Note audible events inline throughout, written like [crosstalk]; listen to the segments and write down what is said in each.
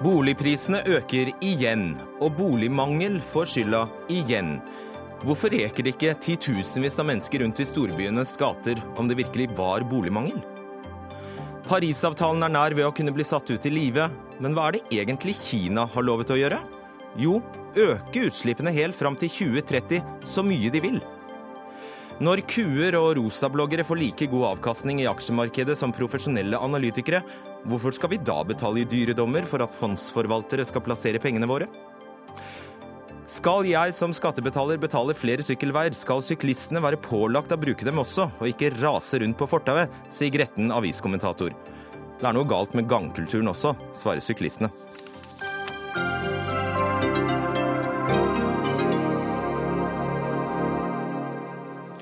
Boligprisene øker igjen, og boligmangel får skylda igjen. Hvorfor reker det ikke titusenvis av mennesker rundt i storbyenes gater om det virkelig var boligmangel? Parisavtalen er nær ved å kunne bli satt ut i live, men hva er det egentlig Kina har lovet å gjøre? Jo, øke utslippene helt fram til 2030 så mye de vil. Når kuer og rosabloggere får like god avkastning i aksjemarkedet som profesjonelle analytikere, hvorfor skal vi da betale i dyre dommer for at fondsforvaltere skal plassere pengene våre? Skal jeg som skattebetaler betale flere sykkelveier, skal syklistene være pålagt å bruke dem også, og ikke rase rundt på fortauet, sier gretten aviskommentator. Det er noe galt med gangkulturen også, svarer syklistene.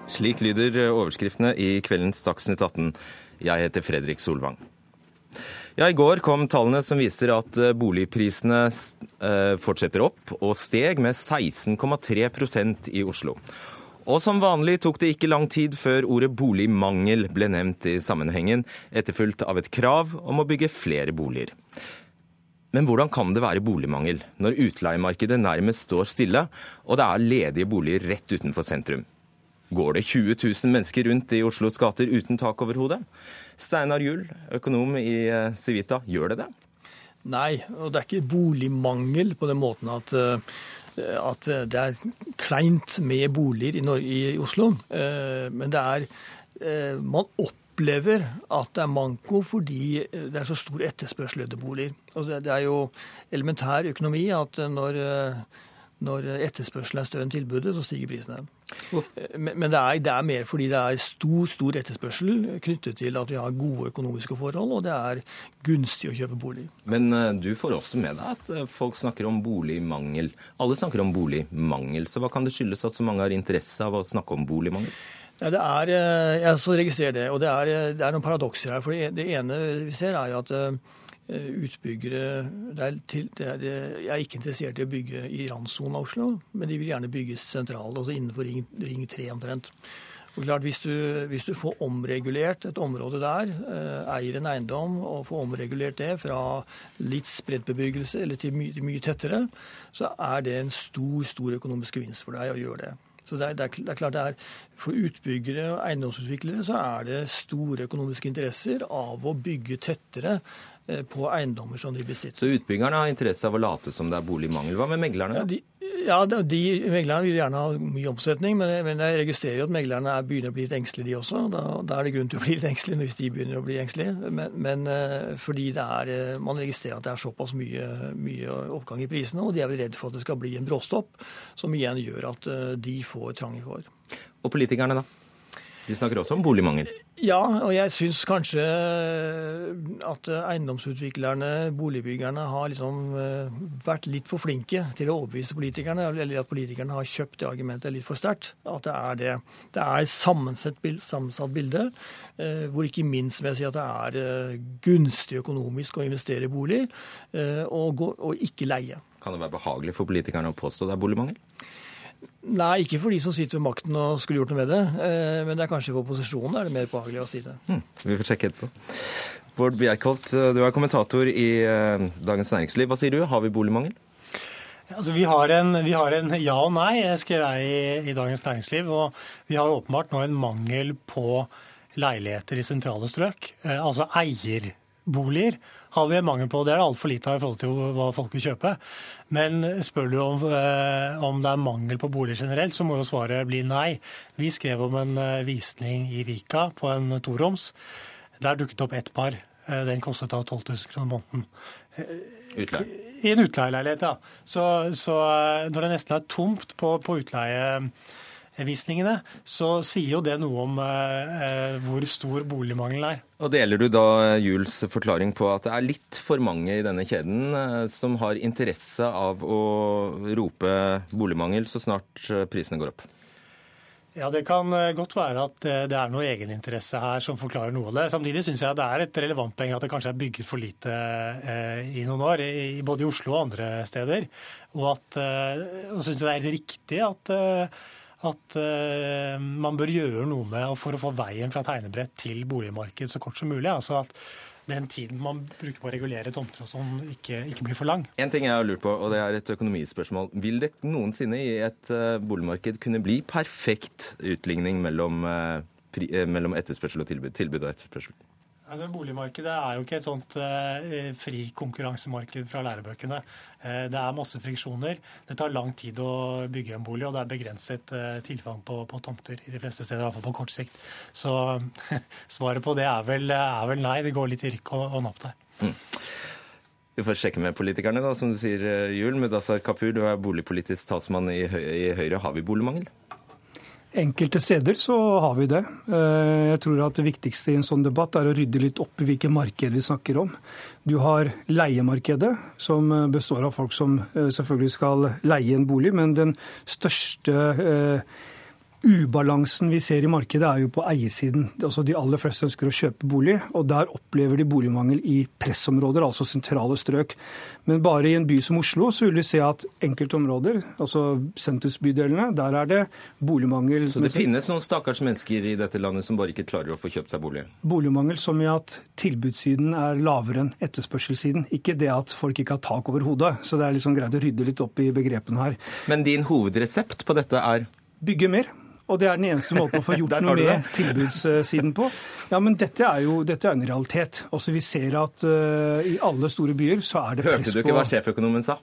Slik lyder overskriftene i kveldens Dagsnytt 18. Jeg heter Fredrik Solvang. Ja, I går kom tallene som viser at eh, boligprisene eh, fortsetter opp, og steg med 16,3% i Oslo. Og som vanlig tok det ikke lang tid før ordet boligmangel ble nevnt i sammenhengen, etterfulgt av et krav om å bygge flere boliger. Men hvordan kan det være boligmangel når utleiemarkedet nærmest står stille, og det er ledige boliger rett utenfor sentrum? Går det 20 000 mennesker rundt i Oslos gater uten tak over hodet? Steinar Juel, økonom i eh, Civita, gjør det det? Nei, og det er ikke boligmangel på den måten at, eh, at det er kleint med boliger i, Norge, i Oslo. Eh, men det er Man opplever at det er manko fordi det er så stor etterspørsel etter boliger. Og det er jo elementær økonomi at når når etterspørselen er større enn tilbudet, så stiger prisene. Men det er, det er, mer fordi det er stor stor etterspørsel knyttet til at vi har gode økonomiske forhold, og det er gunstig å kjøpe bolig. Men eh, du får også med deg at eh, folk snakker om boligmangel. Alle snakker om boligmangel, så hva kan det skyldes at så mange har interesse av å snakke om boligmangel? Ja, det er, eh, jeg så registrerer det, og det er, det er noen paradokser her. for Det ene vi ser, er jo at Eh, utbyggere det er til, det er, Jeg er ikke interessert i å bygge i randsonen av Oslo, men de vil gjerne bygges sentralt, altså innenfor ring, ring 3 omtrent. Og klart, hvis du, hvis du, får omregulert et område der, eh, eier en eiendom og får omregulert det fra litt spredt bebyggelse eller til mye, mye, tettere, så er det en stor stor økonomisk gevinst for deg å gjøre det. Så det er, det, er, det er, klart det er, For utbyggere og eiendomsutviklere så er det store økonomiske interesser av å bygge tettere Eh, på eiendommer som de besitter. Så utbyggerne har interesse av å late som det er boligmangel. Hva med meglerne? Ja, de, ja, de, Meglerne vil gjerne ha mye omsetning, men, jeg registrerer jo at meglerne er, begynner å bli litt engstelige, de også. Da, da, er det grunn til å bli litt engstelige hvis de begynner å bli engstelige. Men, men uh, fordi er, uh, man registrerer at det er såpass mye, mye, oppgang i prisene, og de er vel redd for at det skal bli en bråstopp, som igjen gjør at uh, de får trange kår. Og politikerne, da? De snakker også om boligmangel? Ja, og jeg syns kanskje at eiendomsutviklerne, boligbyggerne, har liksom eh, vært litt for flinke til å overbevise politikerne, eller at politikerne har kjøpt det argumentet litt for sterkt. At det er det. Det er sammensatt, bilde, eh, hvor ikke minst vil jeg si at det er eh, gunstig økonomisk å investere i bolig, og, og ikke leie. Kan det være behagelig for politikerne å påstå det er boligmangel? Nei, ikke for de som sitter ved makten og skulle gjort noe med det. Eh, men det er kanskje for opposisjonen er det mer behagelig å si det. Hmm, vi får sjekke etterpå. Bård Bjerkholt, eh, du er kommentator i eh, Dagens Næringsliv. Hva sier du, har vi boligmangel? Altså, vi, har en, vi, har en, ja og nei, skrev jeg i, i Dagens Næringsliv. Og vi har åpenbart nå en mangel på leiligheter i sentrale strøk. Altså eierboliger har vi en mangel på. Det er altfor lite av i forhold til hva folk vil kjøpe. Men spør du om, eh, om det er mangel på boliger generelt, så må jo svaret bli nei. Vi skrev om en eh, visning i Vika på en toroms. Der dukket opp ett par. Eh, den kostet da 12 000 kroner måneden. Utleie? I en utleieleilighet, ja. Så, så, når det nesten er tomt på, på utleie visningene, så sier jo det noe om eh, hvor stor boligmangelen er. Og Deler du da Jules forklaring på at det er litt for mange i denne kjeden eh, som har interesse av å rope boligmangel så snart eh, prisene går opp? Ja, Det kan eh, godt være at eh, det er noe egeninteresse her som forklarer noe av det. Samtidig syns jeg det er et relevant poeng at det kanskje er bygget for lite i noen år, både i Oslo og andre steder. Og, at, og syns jeg det er helt riktig at at uh, man bør gjøre noe med for å få veien fra tegnebrett til boligmarked så kort som mulig. Altså at den tiden man bruker på å regulere tomter og sånn, ikke, ikke, blir for lang. En ting jeg har lurt på, og det er et økonomispørsmål. Vil det noensinne i et uh, boligmarked kunne bli perfekt utligning mellom, uh, mellom etterspørsel og tilbud, tilbud og etterspørsel? Altså, Boligmarkedet er jo ikke et sånt eh, fri konkurransemarked fra lærebøkene. Eh, det er masse friksjoner. Det tar lang tid å bygge en bolig, og det er begrenset eh, tilfang på, på, tomter i de fleste steder, i hvert fall på kort sikt. Så [laughs] svaret på det er vel, er vel, nei. Det går litt i rykk og, og napp der. Mm. Vi får sjekke med politikerne, da, som du sier, Jul. Mudassar Kapur, du er boligpolitisk talsmann i Høyre. Har vi boligmangel? Enkelte steder så har vi det. Eh, jeg tror at det viktigste i en sånn debatt er å rydde litt opp i hvilke markeder vi snakker om. Du har leiemarkedet, som består av folk som eh, selvfølgelig skal leie en bolig, men den største eh, Ubalansen vi ser i markedet er jo på eiersiden. Altså De aller fleste ønsker å kjøpe bolig, og der opplever de boligmangel i pressområder, altså sentrale strøk. Men bare i en by som Oslo så vil vi se at enkelte områder, altså sentrumsbydelene, der er det boligmangel. Så det finnes noen stakkars mennesker i dette landet som bare ikke klarer å få kjøpt seg bolig? Boligmangel som i at tilbudssiden er lavere enn etterspørselssiden. Ikke det at folk ikke har tak over hodet. Så det er liksom greit å rydde litt opp i begrepene her. Men din hovedresept på dette er? Bygge mer. Og det er den eneste måten å få [laughs] gjort noe med tilbudssiden på. Ja, men dette er jo dette er en realitet. Også vi ser at uh, i alle store byer så er det press på Hørte du ikke hva sjeføkonomen sa?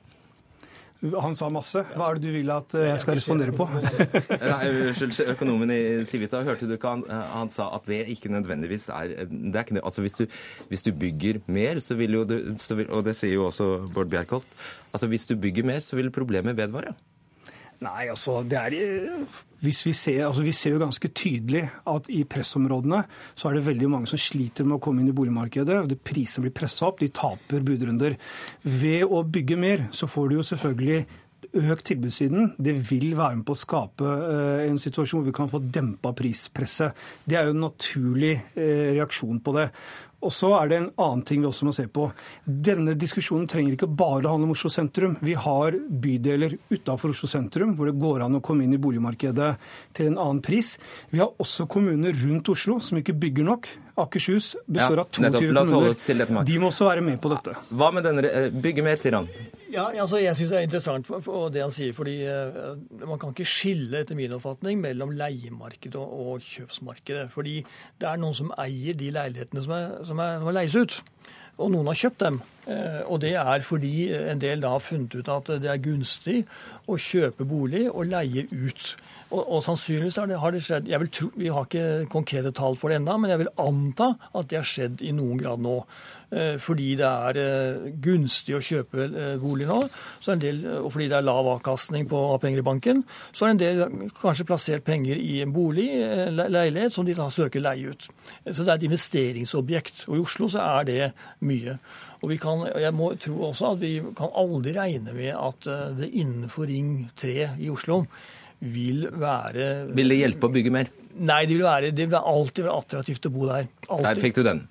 Han sa masse. Hva er det du vil at eh, jeg skal respondere på? [laughs] Nei, Unnskyld, økonomen i Civita, hørte du ikke han, eh, han sa at det ikke nødvendigvis er, det er ikke, altså hvis du, hvis du, bygger mer, så vil jo du Og det sier jo også Bård Bjerkholt. Altså hvis du bygger mer, så vil problemet vedvare. Nei, altså det er hvis vi, ser, altså vi ser jo ganske tydelig at i pressområdene så er det veldig mange som sliter med å komme inn i boligmarkedet. og Prisene blir pressa opp, de taper budrunder. Ved å bygge mer så får du jo selvfølgelig økt tilbudssiden. Det vil være med på å skape uh, en situasjon hvor vi kan få dempa prispresset. Det er jo en naturlig uh, reaksjon på det. Og så er det en annen ting vi også må se på. Denne diskusjonen trenger ikke bare handle om Oslo sentrum. Vi har bydeler utafor Oslo sentrum hvor det går an å komme inn i boligmarkedet til en annen pris. Vi har også kommuner rundt Oslo som ikke bygger nok. Akershus består ja, av 22 kommuner. De må også være med på dette. Hva med denne eh, Bygge mer, sier han. Ja, altså Jeg syns det er interessant for, for det han sier. fordi uh, Man kan ikke skille etter min oppfatning mellom leiemarkedet og, og, kjøpsmarkedet. fordi det er noen som eier de leilighetene som, er, som, er, som er leies ut. Og noen har kjøpt dem. Uh, og det er fordi en del da har funnet ut at det er gunstig å kjøpe bolig og leie ut. Og, og sannsynligvis det, har det skjedd tro, Vi har ikke konkrete tall for det ennå, men jeg vil anta at det har skjedd i noen grad nå. Eh, fordi det er eh, gunstig å kjøpe eh, bolig nå, del, og fordi det er lav avkastning på penger i banken, så har en del kanskje plassert penger i en bolig, leilighet, som de da søker leie ut. Så det er et investeringsobjekt. Og i Oslo så er det mye. Og vi kan, jeg må tro også at vi kan aldri regne med at det innenfor Ring 3 i Oslo vil være Vil det hjelpe å bygge mer? Nei, det vil, være, det vil alltid være attraktivt å bo der. Altid. Der fikk du den.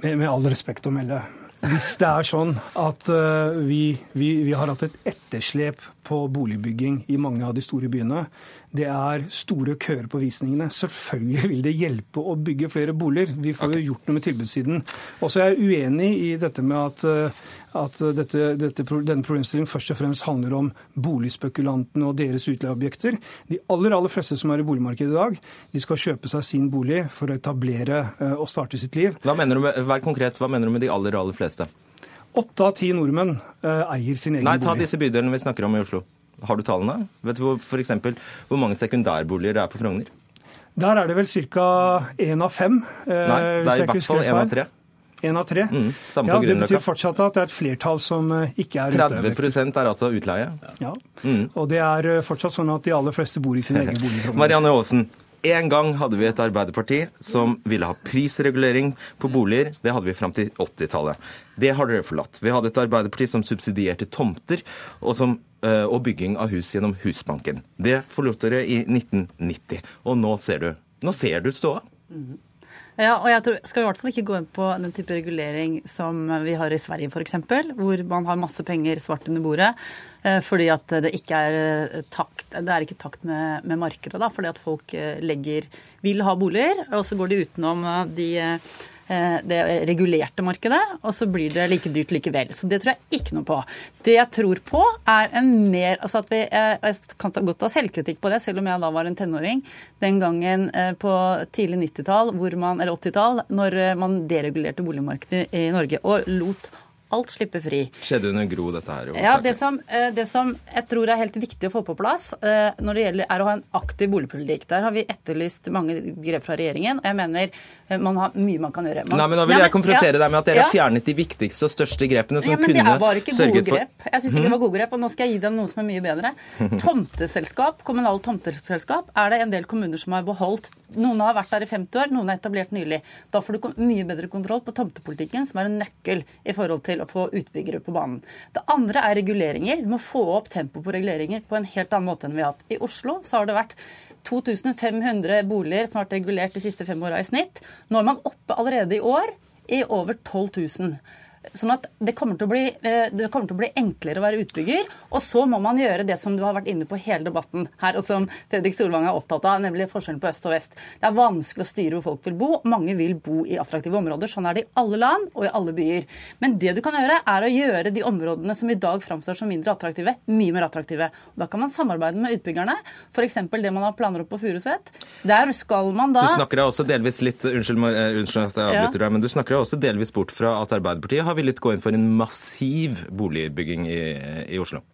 Med, med all respekt å melde. Hvis det er sånn at uh, vi, vi, vi, har hatt et etterslep på boligbygging i mange av de store byene, det er store køer på visningene. Selvfølgelig vil det hjelpe å bygge flere boliger. Vi får jo gjort noe med tilbudssiden. Også er jeg uenig i dette med at, uh, at dette, dette, denne problemstillingen først og fremst handler om boligspekulantene og deres utleieobjekter. De aller aller fleste som er i boligmarkedet i dag, de skal kjøpe seg sin bolig for å etablere uh, og starte sitt liv. Hva mener du med, vær konkret, hva mener du med de aller aller fleste? Åtte av ti nordmenn uh, eier sin egen bolig. Nei, bolig. Ta disse bydelene vi snakker om i Oslo. Har du tallene? Vet du for eksempel, hvor mange sekundærboliger det er på Frogner? Der er det vel ca. én av fem. Uh, Nei, det er i hvert fall én av tre. En av tre? Mm, ja, Det betyr fortsatt at det er et flertall som eh, ikke er 30% er altså utleie? Ja, mm. og det er fortsatt sånn at de aller fleste bor i sin egen [laughs] bolig. Marianne Aasen, en gang hadde vi et Arbeiderparti som ville ha prisregulering på boliger. Det hadde vi fram til 80-tallet. Det har dere forlatt. Vi hadde et Arbeiderparti som subsidierte tomter og, som, eh, og bygging av hus gjennom Husbanken. Det forlot dere i 1990. Og nå ser du, nå ser du ståa. Ja, og jeg tror, skal i hvert fall ikke gå inn på den type regulering som vi har i Sverige f.eks., hvor man har masse penger svart under bordet. Eh, fordi at det ikke er eh, takt, det er ikke takt med, med markedet. da, Fordi at folk eh, legger, vil ha boliger, og så går de utenom de det regulerte markedet, og så blir det like dyrt likevel. Så det tror jeg ikke noe på. Det jeg tror på, er en mer altså at vi, Jeg kan godt ta selvkritikk på det, selv om jeg da var en tenåring den gangen på tidlig 90-tall, eller 80-tall, når man deregulerte boligmarkedet i Norge og lot alt slipper fri. Skjedde under Gro, dette her? Ja, det som, eh, det som, jeg tror er helt viktig å få på plass, eh, når det gjelder, er å ha en aktiv boligpolitikk. Der har vi etterlyst mange grep fra regjeringen, og jeg mener eh, man har mye man kan gjøre. Man, Nei, men Da vil jeg konfrontere ja, deg med at dere har ja. fjernet de viktigste og største grepene som ja, men kunne det var ikke gode grep. Jeg syns ikke det var gode grep, og nå skal jeg gi deg noe som er mye bedre. [laughs] Tomteselskap, kommunale tomteselskap, er det en del kommuner som har beholdt. Noen har vært der i 50 år, noen er etablert nylig. Da får du mye bedre kontroll på tomtepolitikken, som er en nøkkel i forhold til å få utbyggere på banen. Det andre er reguleringer. Vi må få opp tempoet på reguleringer på en helt annen måte enn vi har hatt. I Oslo så har det vært 2500 boliger som har vært regulert de siste fem åra i snitt. Nå er man oppe allerede i år i over 12 000. Sånn at det kommer, bli, eh, det kommer, til å bli, enklere å være utbygger. Og så må man gjøre det som du har vært inne på hele debatten her, og som Fredrik Solvang er opptatt av, nemlig forskjellen på øst og vest. Det er vanskelig å styre hvor folk vil bo. Mange vil bo i attraktive områder. Sånn er det i alle land og i alle byer. Men det du kan gjøre, er å gjøre de områdene som i dag framstår som mindre attraktive, mye mer attraktive. Da kan man samarbeide med utbyggerne. F.eks. det man har planer opp på Furuset. Der skal man da Du snakker deg også delvis litt Unnskyld, unnskyld at jeg avbryter deg, men du snakker deg også delvis bort fra at Arbeiderpartiet har har villet gå inn for en massiv boligbygging i, i Oslo.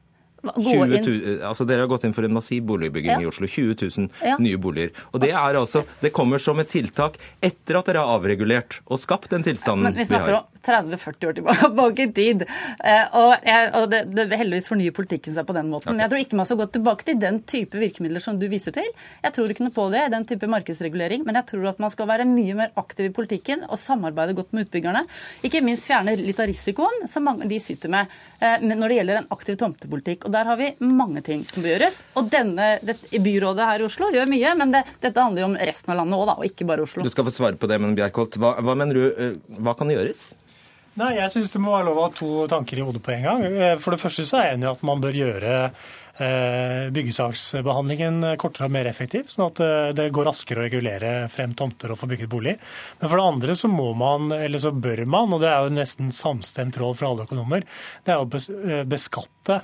20 altså Dere har gått inn for en massiv boligbygging ja. i Oslo. 20 000 ja. nye boliger. Og Det altså, det kommer som et tiltak etter at dere har avregulert og skapt den tilstanden vi, vi har. om 30-40 år [laughs] tilbake i tid. Eh, og, jeg, og det, det, Heldigvis fornyer politikken seg på den måten. Okay. Men jeg tror ikke man skal gå tilbake til den type virkemidler som du viser til. Jeg tror ikke noe på det, den type markedsregulering. Men jeg tror at man skal være mye mer aktiv i politikken og samarbeide godt med utbyggerne. Ikke minst fjerne litt av risikoen som mange, de sitter med eh, når det gjelder en aktiv tomtepolitikk. Og Der har vi mange ting som bør gjøres. Og denne, det, Byrådet her i Oslo gjør mye, men det, dette handler jo om resten av landet òg, og ikke bare Oslo. Du skal få svare på det, men Bjerkholt, hva, hva mener du, eh, hva kan gjøres? Nei, Jeg syns det må være lov å ha to tanker i hodet på en gang. Eh, for det første så er jeg enig i at man bør gjøre Eh, byggesaksbehandlingen kortere og mer effektiv, sånn at eh, det går raskere å regulere frem tomter og få bygget bolig. Men for det andre så må man, eller så bør man, og det er jo nesten samstemt råd fra alle økonomer, det er å beskatte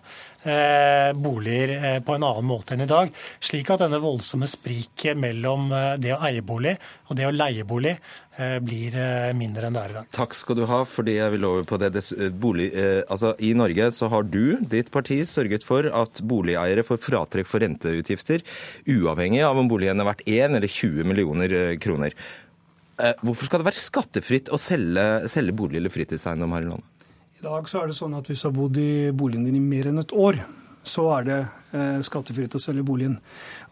boliger på en annen måte enn i dag. Slik at denne voldsomme spriket mellom det å eie bolig og det å leie bolig Eh, blir eh, mindre enn det er i dag. Takk skal du ha, fordi jeg vil over på det. Eh, bolig, altså, I Norge så har du, ditt parti, sørget for at boligeiere får fratrekk for renteutgifter, uavhengig av om boligen er verdt 1 eller 20 millioner kroner. Hvorfor skal det være skattefritt å selge, selge bolig eller fritidseiendom her i landet? I dag så er det sånn at hvis du har bodd i boligen din i mer enn et år, så er det eh, skattefritt å selge boligen.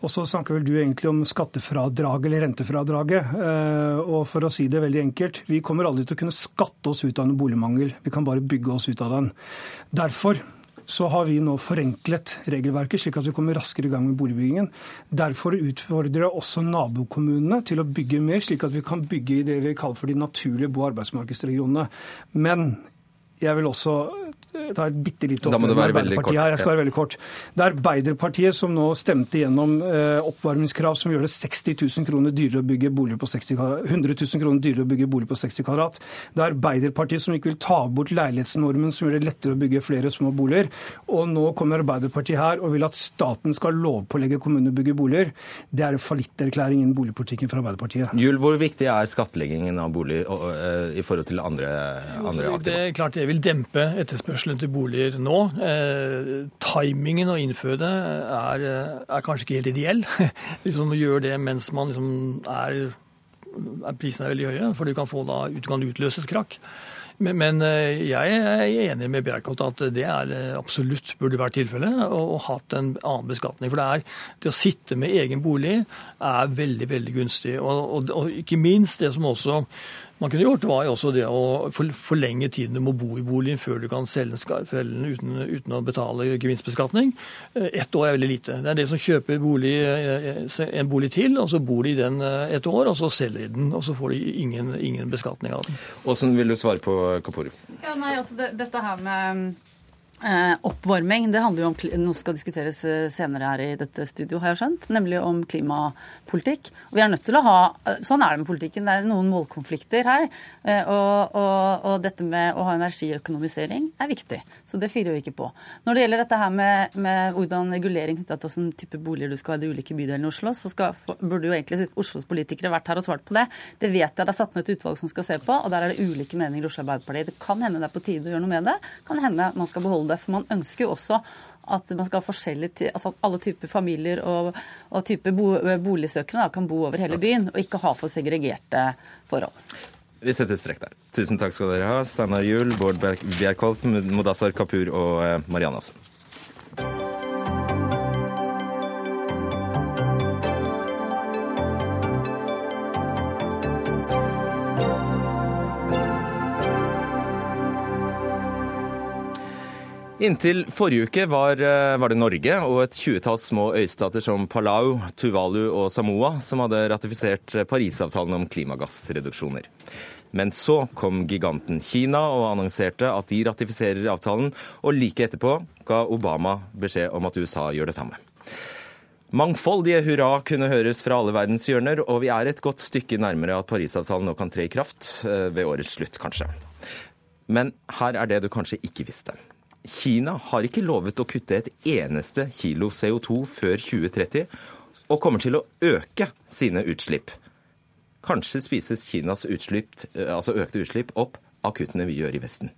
Og så snakker vel du egentlig om skattefradrag eller rentefradraget. Eh, og for å si det veldig enkelt, vi kommer aldri til å kunne skatte oss ut av en boligmangel. Vi kan bare bygge oss ut av den. Derfor så har vi nå forenklet regelverket, slik at vi kommer raskere i gang med boligbyggingen. Derfor utfordrer jeg også nabokommunene til å bygge mer, slik at vi kan bygge i det vi kaller for de naturlige bo- og arbeidsmarkedsregionene. Men jeg vil også ta et bitte lite oppgjør med Arbeiderpartiet her. Jeg skal være veldig kort. Det er Arbeiderpartiet som nå stemte gjennom eh, oppvarmingskrav som gjør det 60 000 kroner dyrere å bygge bolig på 60 kvadrat, 100 000 kroner dyrere å bygge bolig på 60 kvadrat. Det er Arbeiderpartiet som ikke vil ta bort leilighetsnormen som gjør det lettere å bygge flere små boliger. Og nå kommer Arbeiderpartiet her og vil at staten skal lovpålegge kommunene å bygge boliger. Det er en fallitterklæring innen boligpolitikken fra Arbeiderpartiet. Jul, hvor viktig er skattleggingen av bolig i forhold til andre, andre aktiver? Det er klart det vil dempe etterspørselen etterspørselen til boliger nå. Eh, timingen å innføre det er, er, kanskje ikke helt ideell. [laughs] liksom å gjøre det mens man liksom er, er Prisene er veldig høye, for du kan, få da, du kan utløse et krakk. Men, men, eh, jeg er enig med Bjerkholt at det er eh, absolutt burde vært tilfellet, og, hatt en annen beskatning. For det, er, det å sitte med egen bolig er veldig veldig gunstig. Og, og, og ikke minst det som også man kunne gjort, var jo også det å forlenge tiden du må bo i boligen før du kan selge den uten, uten, å betale gevinstbeskatning. Eh, ett år er veldig lite. Det er de som kjøper bolig, eh, en bolig til, og så bor de i den eh, et år, og så selger de den. Og så får de ingen, ingen beskatning av den. Hvordan vil du svare på Kapur? Ja, nei, altså det, dette her med Eh, oppvarming det handler jo om, noe skal diskuteres eh, senere her i dette studio, har jeg skjønt, nemlig om klimapolitikk. Og vi er nødt til å ha, eh, Sånn er det med politikken. Det er noen målkonflikter her. Eh, og, og, og, dette med å ha energiøkonomisering er viktig. Så det firer vi ikke på. Når det gjelder dette her med, med hvordan regulering knytta til hvilken type boliger du skal ha i de ulike bydelene i Oslo, så skal, burde jo egentlig Oslos politikere vært her og svart på det. Det vet jeg det er satt ned et utvalg som skal se på, og der er det ulike meninger i Oslo Arbeiderparti. Det kan hende det er på tide å gjøre noe med det. Kan hende man skal beholde det. For man ønsker jo også at man skal ha forskjellige, altså alle typer familier og, og typer boligsøkere da, kan bo over hele byen, og ikke ha for segregerte forhold. Vi setter strekk der. Tusen takk skal dere ha, Steinar Juel, Bård Bjerkholt, Modassar Kapur og eh, Marianne Aasen. Inntil forrige uke var, eh, var, det Norge og et tjuetalls små øystater som Palau, Tuvalu og Samoa som hadde ratifisert Parisavtalen om klimagassreduksjoner. Men så kom giganten Kina og annonserte at de ratifiserer avtalen, og like etterpå ga Obama beskjed om at USA gjør det samme. Mangfoldige hurra kunne høres fra alle verdens hjørner, og vi er et godt stykke nærmere at Parisavtalen nå kan tre i kraft, eh, ved årets slutt kanskje. Men her er det du kanskje ikke visste. Kina har ikke lovet å kutte et eneste kilo CO2 før 2030, og kommer til å øke sine utslipp. Kanskje spises Kinas utslipp, eh, altså økte utslipp opp av kuttene vi gjør i Vesten.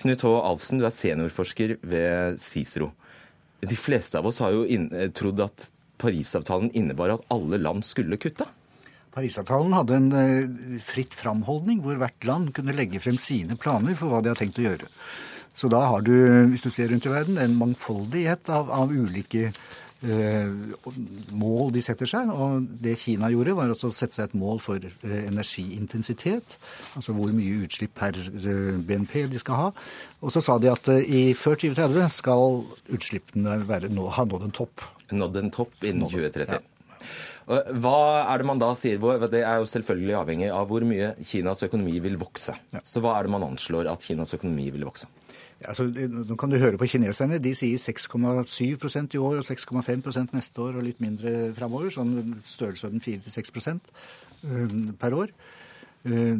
Knut H. Alsen, du er seniorforsker ved Cicero. De fleste av oss har jo inn, trodd at Parisavtalen innebar at alle land skulle kutte. Parisavtalen hadde en eh, fritt framholdning hvor hvert land kunne legge frem sine planer for hva de har tenkt å gjøre. Så da har du, hvis du ser rundt i verden, en mangfoldighet av, av ulike eh, mål de setter seg. Og det Kina gjorde, var også å sette seg et mål for eh, energiintensitet. Altså hvor mye utslipp per eh, BNP de skal ha. Og så sa de at eh, i før 2030 skal utslippene være, nå, ha nådd en topp. Nådd en topp innen 2030. Ja. Hva er det man da sier? Det er jo selvfølgelig avhengig av hvor mye Kinas økonomi vil vokse. Ja. Så hva er det man anslår at Kinas økonomi vil vokse? Altså, nå kan du høre på kineserne. De sier 6,7% i år og 6,5% neste år og litt mindre framover. Sånn størrelsesorden 4-6 eh, per år. Eh,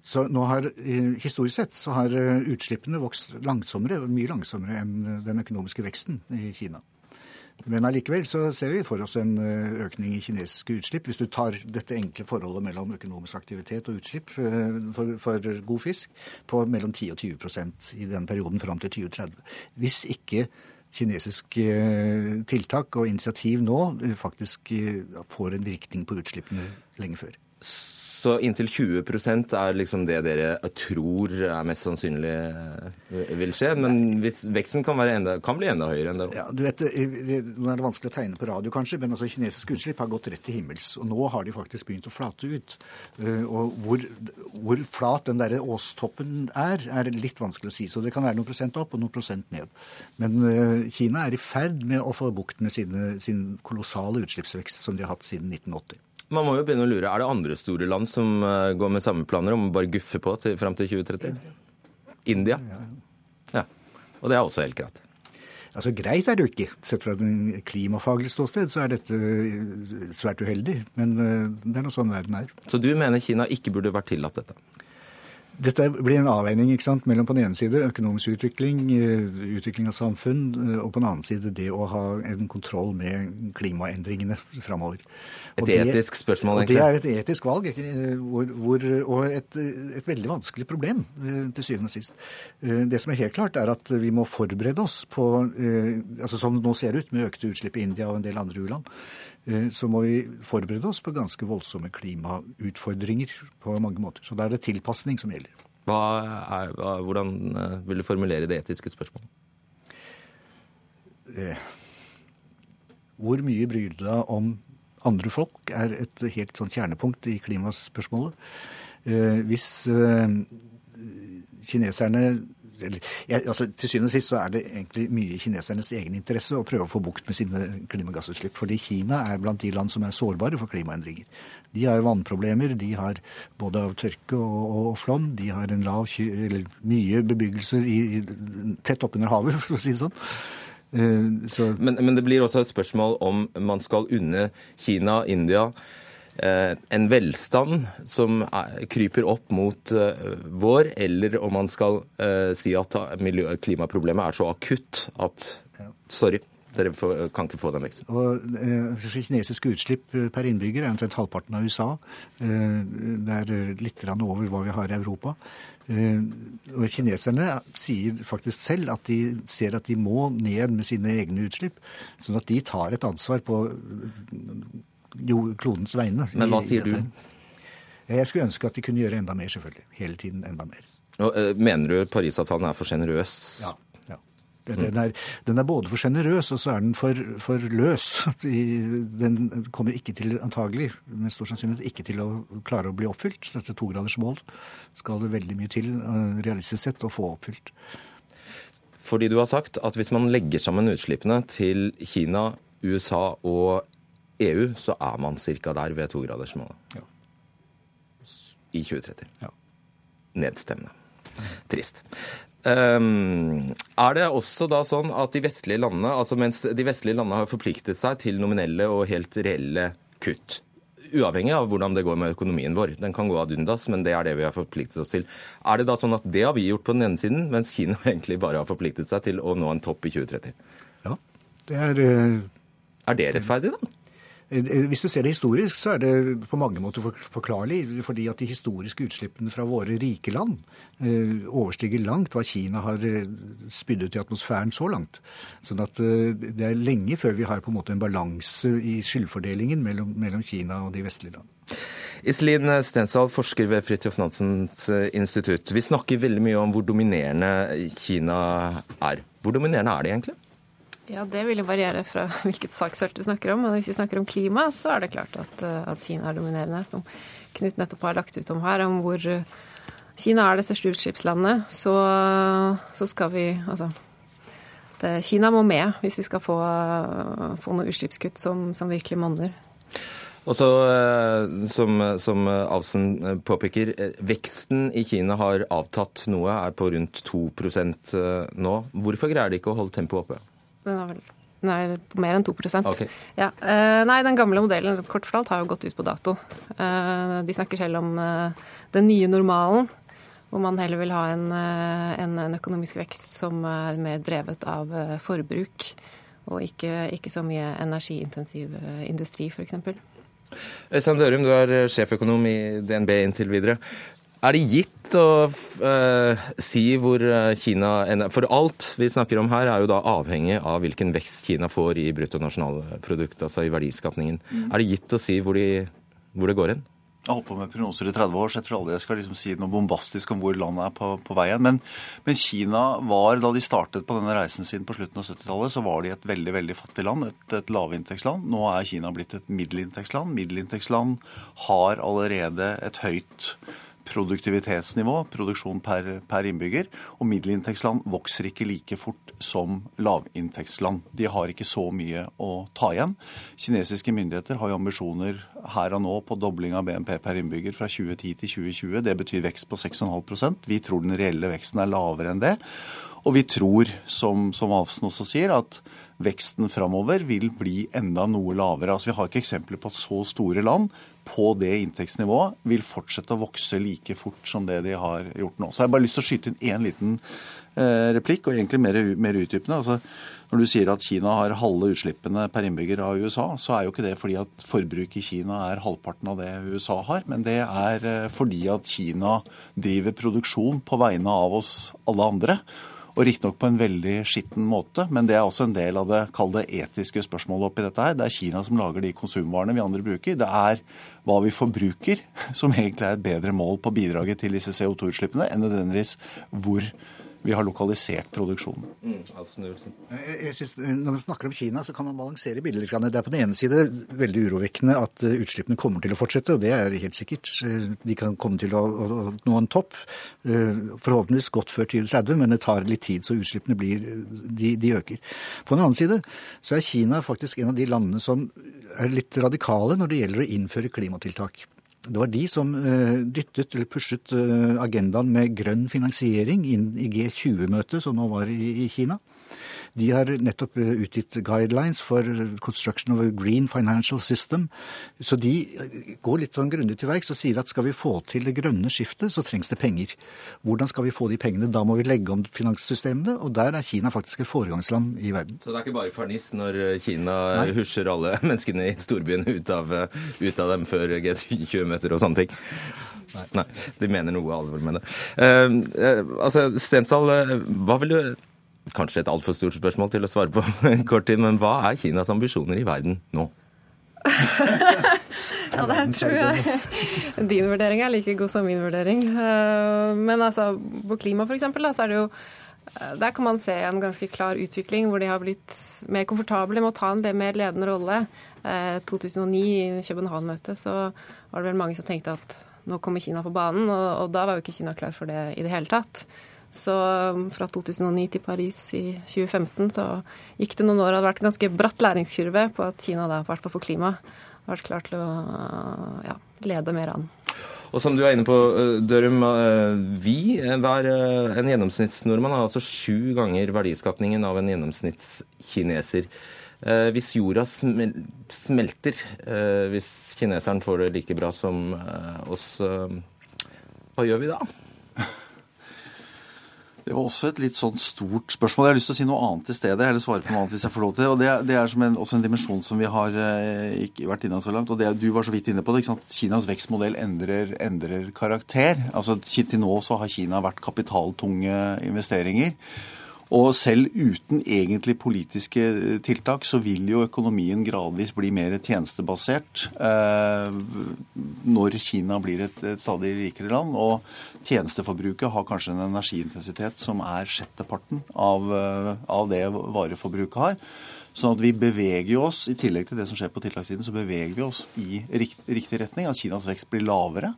så nå har, eh, Historisk sett så har utslippene vokst langsommere, mye langsommere enn den økonomiske veksten i Kina. Men allikevel så ser vi for oss en eh, økning i kinesiske utslipp. Hvis du tar dette enkle forholdet mellom økonomisk aktivitet og utslipp eh, for, for god fisk på mellom 10 og 20% i den perioden fram til 2030. Hvis ikke kinesiske eh, tiltak og initiativ nå faktisk får en virkning på utslippene lenge før. Så inntil 20% er liksom det dere tror er mest sannsynlig eh, vil skje. Men hvis veksten kan, enda, kan bli enda høyere enn det. Ja, du vet, Nå er det vanskelig å tegne på radio, kanskje, men altså kinesiske utslipp har gått rett til himmels. Og nå har de faktisk begynt å flate ut. Eh, og hvor, hvor flat den derre åstoppen er, er litt vanskelig å si. Så det kan være noen prosent opp og noen prosent ned. Men eh, Kina er i ferd med å få bukt med sine, sin kolossale utslippsvekst som de har hatt siden 1980. Man må jo begynne å lure. Er det andre store land som eh, går med samme planer om å bare guffe på til, fram til 2030? India? Ja. Og det er også helt greit. Altså Greit er det jo ikke. Sett fra et klimafaglig ståsted så er dette eh, svært uheldig. Men eh, det er nå sånn verden er. Så du mener Kina ikke burde vært tillatt dette? Dette blir en avveining ikke sant, mellom på den ene side økonomisk utvikling, utvikling av samfunn, og på den annen side det å ha en kontroll med klimaendringene framover. Et det, etisk spørsmål, egentlig. Og det er et etisk valg, hvor, hvor, og et, et, veldig vanskelig problem eh, til syvende og sist. Eh, det som er helt klart, er at vi må forberede oss på eh, altså Som det nå ser ut, med økte utslipp i India og en del andre u-land, så må vi forberede oss på ganske voldsomme klimautfordringer på mange måter. Så da er det tilpasning som gjelder. Er, hvordan vil du formulere det etiske spørsmålet? Hvor mye bryr du deg om andre folk, er et helt sånn kjernepunkt i klimaspørsmålet. Eh, hvis eh, kineserne altså, Til syvende og sist så er det egentlig mye kinesernes egen interesse å prøve å få bukt med sine klimagassutslipp. Fordi Kina er blant de land som er sårbare for klimaendringer. De har vannproblemer, de har både av tørke og, og flom. De har en lav, eller mye bebyggelser i, tett oppunder havet, [laughs] for å si det sånn. Men, men det blir også et spørsmål om man skal unne Kina, India Eh, en velstand som kryper opp mot eh, vår, eller om man skal eh, si at klimaproblemet er så akutt at sorry, dere kan ikke få den veksten. Og eh, Kinesiske utslipp per innbygger er omtrent halvparten av USA. Eh, det er litt over hva vi har i Europa. Eh, og Kineserne sier faktisk selv at de ser at de må ned med sine egne utslipp. Sånn at de tar et ansvar på klodens vegne. Men hva sier du? Jeg skulle ønske at de kunne gjøre enda mer, selvfølgelig. Hele tiden enda mer. Og, uh, mener du Parisavtalen er for sjenerøs? Ja. ja. Den, er, den er, både for sjenerøs, og så er den for, for løs. Den kommer ikke til, antagelig, med stor sannsynlighet, ikke til å klare å bli oppfylt. Dette togradersmål skal det veldig mye til, uh, realistisk sett, å få oppfylt. Fordi du har sagt at hvis man legger sammen utslippene til Kina, USA og EU så er man ca. der ved togradersmålet. Ja. I 2030. Ja. Nedstemmende. Trist. Um, er det også da sånn at de vestlige landene, altså mens de vestlige landene har forpliktet seg til nominelle og helt reelle kutt, uavhengig av hvordan det går med økonomien vår. Den kan gå ad undas, men det er det vi har forpliktet oss til. Er det da sånn at det har vi gjort på den ene siden, mens Kina [laughs] egentlig bare har forpliktet seg til å nå en topp i 2030? Ja, det er... Uh... Er det rettferdig, da? Eh, eh, hvis du ser det historisk, så er det på mange måter forklarlig. Fordi at de historiske utslippene fra våre rike land eh, overstiger langt hva Kina har spydd ut i atmosfæren så langt. Sånn at det er lenge før vi har på en måte en balanse i skyldfordelingen mellom, mellom Kina og de vestlige land. Iselin Stensal, forsker ved Fridtjof Nansens institutt. Vi snakker veldig mye om hvor dominerende Kina er. Hvor dominerende er de egentlig? Ja, Det vil jo variere fra [laughs] hvilket saksfelt du snakker om. Men hvis vi snakker om klima, så er det klart at, eh, at Kina er dominerende. Som Knut nettopp har lagt ut om her, om hvor eh, Kina er det største utslippslandet, så, så skal vi Altså Kina må med hvis vi skal få, få noen utslippskutt som, som virkelig monner. Og så, eh, som, som Avsen påpeker, veksten i Kina har avtatt noe, er på rundt 2% nå. Hvorfor greier de ikke å holde tempoet oppe? Den er vel Nei, på mer enn 2 okay. ja. uh, Nei, den gamle modellen kort fortalt, har jo gått ut på dato. Uh, de snakker selv om uh, den nye normalen, hvor man heller vil ha en, en, en, økonomisk vekst som er mer drevet av forbruk, og ikke, ikke, så mye energiintensiv industri, f.eks. Øystein Dørum, du er sjeføkonom i DNB inntil videre. Er det gitt å uh, si hvor Kina Kina For alt vi snakker om her, er jo da avhengig av hvilken vekst Kina får i bruttonasjonalprodukt, altså i verdiskapningen. Mm. Er det gitt å si hvor, de, hvor det går hen? Jeg har holdt på med prognoser i 30 år, så jeg tror aldri jeg skal liksom si noe bombastisk om hvor landet er på, på veien. Men, men, Kina var, da de startet på denne reisen sin på slutten av 70-tallet, så var de et veldig veldig fattig land, et, et lavinntektsland. Nå er Kina blitt et middelinntektsland. Middelinntektsland har allerede et høyt produktivitetsnivå, produksjon per, per, innbygger. Og middelinntektsland vokser ikke like fort som lavinntektsland. De har ikke så mye å ta igjen. Kinesiske myndigheter har jo ambisjoner her og nå på dobling av BNP per innbygger fra 2010 til 2020. Det betyr vekst på 6,5% Vi tror den reelle veksten er lavere enn det. Og vi tror, som, som Alfsen også sier, at veksten framover vil bli enda noe lavere. Altså Vi har ikke eksempler på at så store land på det inntektsnivået vil fortsette å vokse like fort som det de har gjort nå. Så jeg har bare lyst til å skyte inn én liten eh, replikk, og egentlig mer, mer utdypende. Altså, når du sier at Kina har halve utslippene per innbygger av USA, så er jo ikke det fordi at forbruket i Kina er halvparten av det USA har, men det er eh, fordi at Kina driver produksjon på vegne av oss alle andre. Og riktignok på en veldig skitten måte, men det er også en del av det kall det etiske spørsmålet oppi dette her. Det er Kina som lager de konsumvarene vi andre bruker. Det er hva vi forbruker [laughs] som egentlig er et bedre mål på bidraget til disse CO2-utslippene enn nødvendigvis hvor vi har lokalisert produksjonen. Mm, Jeg, jeg synes, når man snakker om Kina, så kan man balansere bildet litt. Det er på den ene side veldig urovekkende at eh, utslippene kommer til å fortsette, og det er helt sikkert. Eh, De kan komme til å, å, å nå en topp, eh, forhåpentligvis godt før 2030, men det tar litt tid, så utslippene blir, de, de øker. På den annen side så er Kina faktisk en av de landene som er litt radikale når det gjelder å innføre klimatiltak. Det var de som eh, dyttet eller pushet eh, agendaen med grønn finansiering inn i G20-møtet som nå var i, i Kina. De har nettopp eh, utgitt guidelines for construction of a green financial system. Så de eh, går litt sånn grundig til verks og sier at skal vi få til det grønne skiftet, så trengs det penger. Hvordan skal vi få de pengene? Da må vi legge om finanssystemene, og der er Kina faktisk et foregangsland i verden. Så det er ikke bare ferniss når Kina husjer alle [laughs] menneskene i storbyen ut av, ut av dem før G20-møter og sånne ting? Nei. De mener noe alvor med det. Uh, uh, altså, Stensdal, uh, hva vil du Kanskje et altfor stort spørsmål til å svare på [laughs] kort tid, men hva er Kinas ambisjoner i verden nå? [laughs] Ja, der tror jeg din vurdering er like god som min vurdering. Eh, Men altså, på klima f.eks., så er det jo eh, der kan man se en ganske klar utvikling hvor de har blitt mer komfortable med å ta en mer ledende rolle. Eh, 2009 i København-møtet så var det vel mange som tenkte at nå kommer Kina på banen, og, og da var jo ikke Kina klar for det i det hele tatt. Så fra 2009 til Paris i 2015 så gikk det noen år. Det hadde vært en ganske bratt læringskurve på at Kina da, i hvert fall for klima, har vært klar til å ja, lede mer an. Og som du er inne på, eh, Dørum, eh, vi, hver eh, en gjennomsnittsnordmann, har altså sju ganger verdiskapningen av en gjennomsnittskineser. Hvis jorda smelter, hvis kineseren får det like bra som oss, hva gjør vi da? Det var også et litt sånn stort spørsmål. Jeg har lyst til å si noe annet i stedet. eller svare på noe annet hvis jeg får lov til. Og Det, det er en, også en dimensjon som vi har eh, ikke vært inne så langt. og det, Du var så vidt inne på det. ikke sant? Kinas vekstmodell endrer, endrer karakter. Altså Til nå så har Kina vært kapitaltunge investeringer. Og selv uten egentlig politiske tiltak, så vil jo økonomien gradvis bli mer tjenestebasert eh, når Kina blir et, et stadig rikere land. Og tjenesteforbruket har kanskje en energiintensitet som er sjetteparten av, eh, av det vareforbruket har. Sånn at vi beveger oss, i tillegg til det som skjer på tiltakssiden, så beveger vi oss i rikt, riktig retning. At Kinas vekst blir lavere,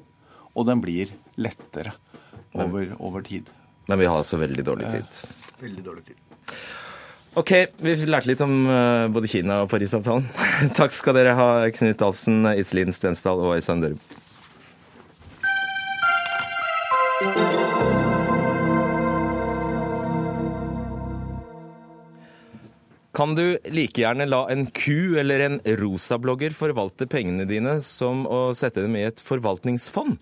og den blir lettere over, over tid. Men vi har altså veldig dårlig tid. Veldig dårlig tid. Ok, vi lærte litt om eh, både Kina og Parisavtalen. [laughs] Takk skal dere ha, Knut Alfsen, Iselin Stensdal og Øystein Dørum. Kan du like gjerne la en ku eller en rosablogger forvalte pengene dine som å sette dem i et forvaltningsfond?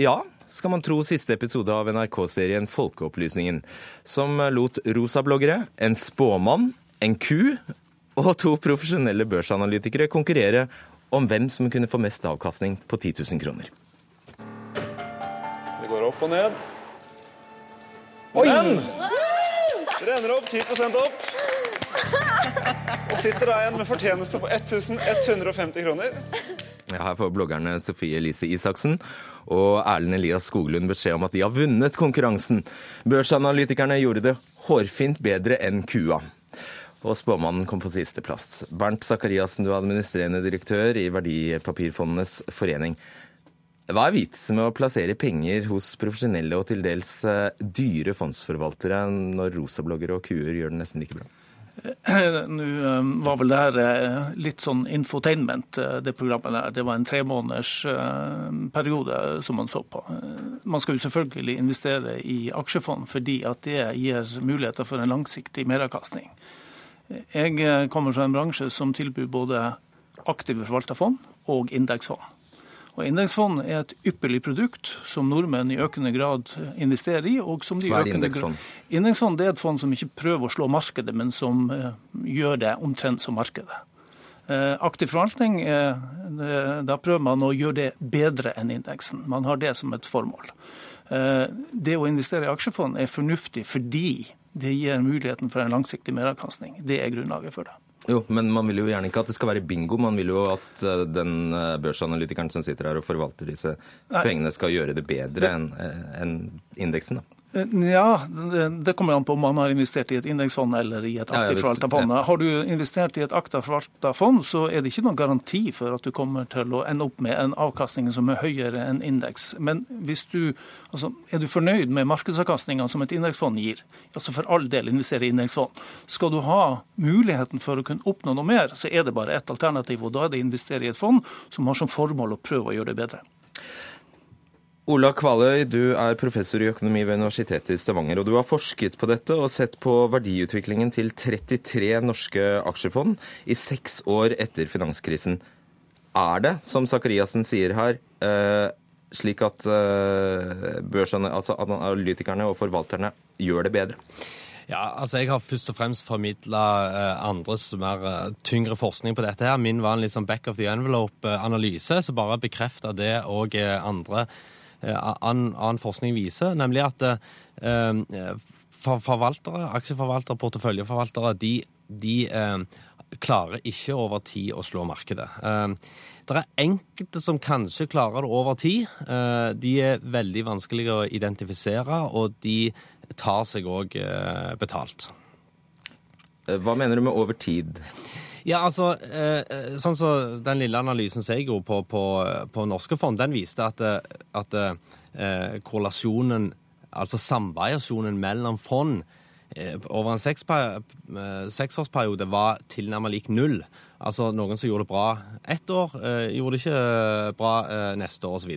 Ja, skal man tro siste episode av NRK-serien Folkeopplysningen, som lot rosabloggere, en spåmann, en ku og to profesjonelle børsanalytikere konkurrere om hvem som kunne få mest avkastning på 10 000 kroner. Det går opp og ned. Men renner opp 10% opp. Og sitter da igjen med fortjeneste på 1150 kroner. Ja, her får bloggerne Sofie Elise Isaksen og Erlend Elias Skoglund beskjed om at de har vunnet konkurransen. Børsanalytikerne gjorde det hårfint bedre enn kua. Og spåmannen kom på sisteplass. Bernt Sakariassen, du er administrerende direktør i Verdipapirfondenes forening. Hva er vitsen med å plassere penger hos profesjonelle og til dels eh, dyre fondsforvaltere når rosabloggere og kuer gjør det nesten like bra? [clears throat] Nå eh, var vel det her eh, litt sånn infotainment, eh, det programmet der. Det var en tremåneders periode som man så på. Man skal jo selvfølgelig investere i aksjefond fordi at det gir muligheter for en langsiktig meravkastning. Jeg kommer fra en bransje som tilbyr både aktive forvalta fond og indeksfond. Og Indeksfond er et ypperlig produkt som nordmenn i økende grad investerer i. og som de Hva er indeksfond? Indeksfond det er et fond som ikke prøver å slå markedet, men som eh, gjør det omtrent som markedet. Eh, aktiv forvaltning, eh, da prøver man å gjøre det bedre enn indeksen. Man har det som et formål. Det å investere i aksjefond er fornuftig fordi det gir muligheten for en langsiktig meravkastning. Det er grunnlaget for det. Jo, men man vil jo gjerne ikke at det skal være bingo. Man vil jo at eh, den eh, børsanalytikeren som sitter her og forvalter disse Nei. pengene, skal gjøre det bedre enn en enn indeksen. da. Eh, ja, det kommer an på om man har investert i et indeksfond eller i et aktivt forvalta fond. Har du investert i et aktivt forvalta fond, så er det ikke noen garanti for at du kommer til å ende opp med en avkastning som er høyere enn indeks. Men hvis du, altså, er du fornøyd med markedsavkastninga som et indeksfond gir, altså for all del investere i indeksfond, skal du ha muligheten for å kunne oppnå noe mer, så er det bare ett alternativ, og da er det å investere i et fond som har som formål å prøve å gjøre det bedre. Ola Kvaløy, du er professor i økonomi ved Universitetet i Stavanger. og Du har forsket på dette og sett på verdiutviklingen til 33 norske aksjefond i seks år etter finanskrisen. Er det, som Sakariassen sier her, eh, slik at eh, børsene, altså analytikerne og forvalterne gjør det bedre? Ja, altså Jeg har først og fremst formidla eh, andres mer tyngre forskning på dette. her. Min var en litt sånn back of the envelope-analyse, som bare bekrefta det andre Eh, annen, annen forskning viser, nemlig at eh, forvaltere, aksjeforvaltere, porteføljeforvaltere, de, de eh, klarer ikke over tid å slå markedet. Det er enkelte som kanskje klarer det over tid. De er veldig vanskelige å identifisere, og de tar seg òg betalt. Hva mener du med over tid? Ja, altså, eh, eh, sånn så Den lille analysen som jeg gjorde på, på, på, norske fond, den viste at, eh, at korrelasjonen, altså samvariasjonen mellom fond over en seksårsperiode var tilnærmet lik null. Altså noen som gjorde det bra ett år, gjorde det ikke bra neste år osv.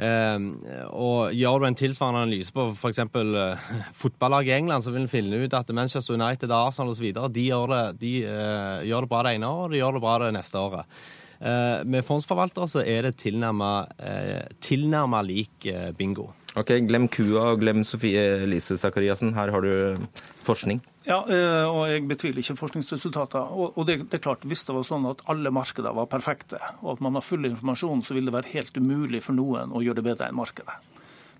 Ehm, og gjør du en tilsvarende analyse på f.eks. Uh, [laughs] fotballaget i England, så vil en finne ut at Manchester United, Arsenal osv. De, gjør det, de uh, gjør det bra det ene året, de gjør det bra det neste året. Uh, med fondsforvaltere så er det tilnærma lik bingo. Ok, Glem kua og glem Sofie Elise Sakariassen. Her har du forskning. Ja, eh, og jeg betviler ikke forskningsresultater. Og det, det, er klart, Hvis det var sånn at alle markeder var perfekte, og at man har full informasjon, så vil det være helt umulig for noen å gjøre det bedre enn markedet.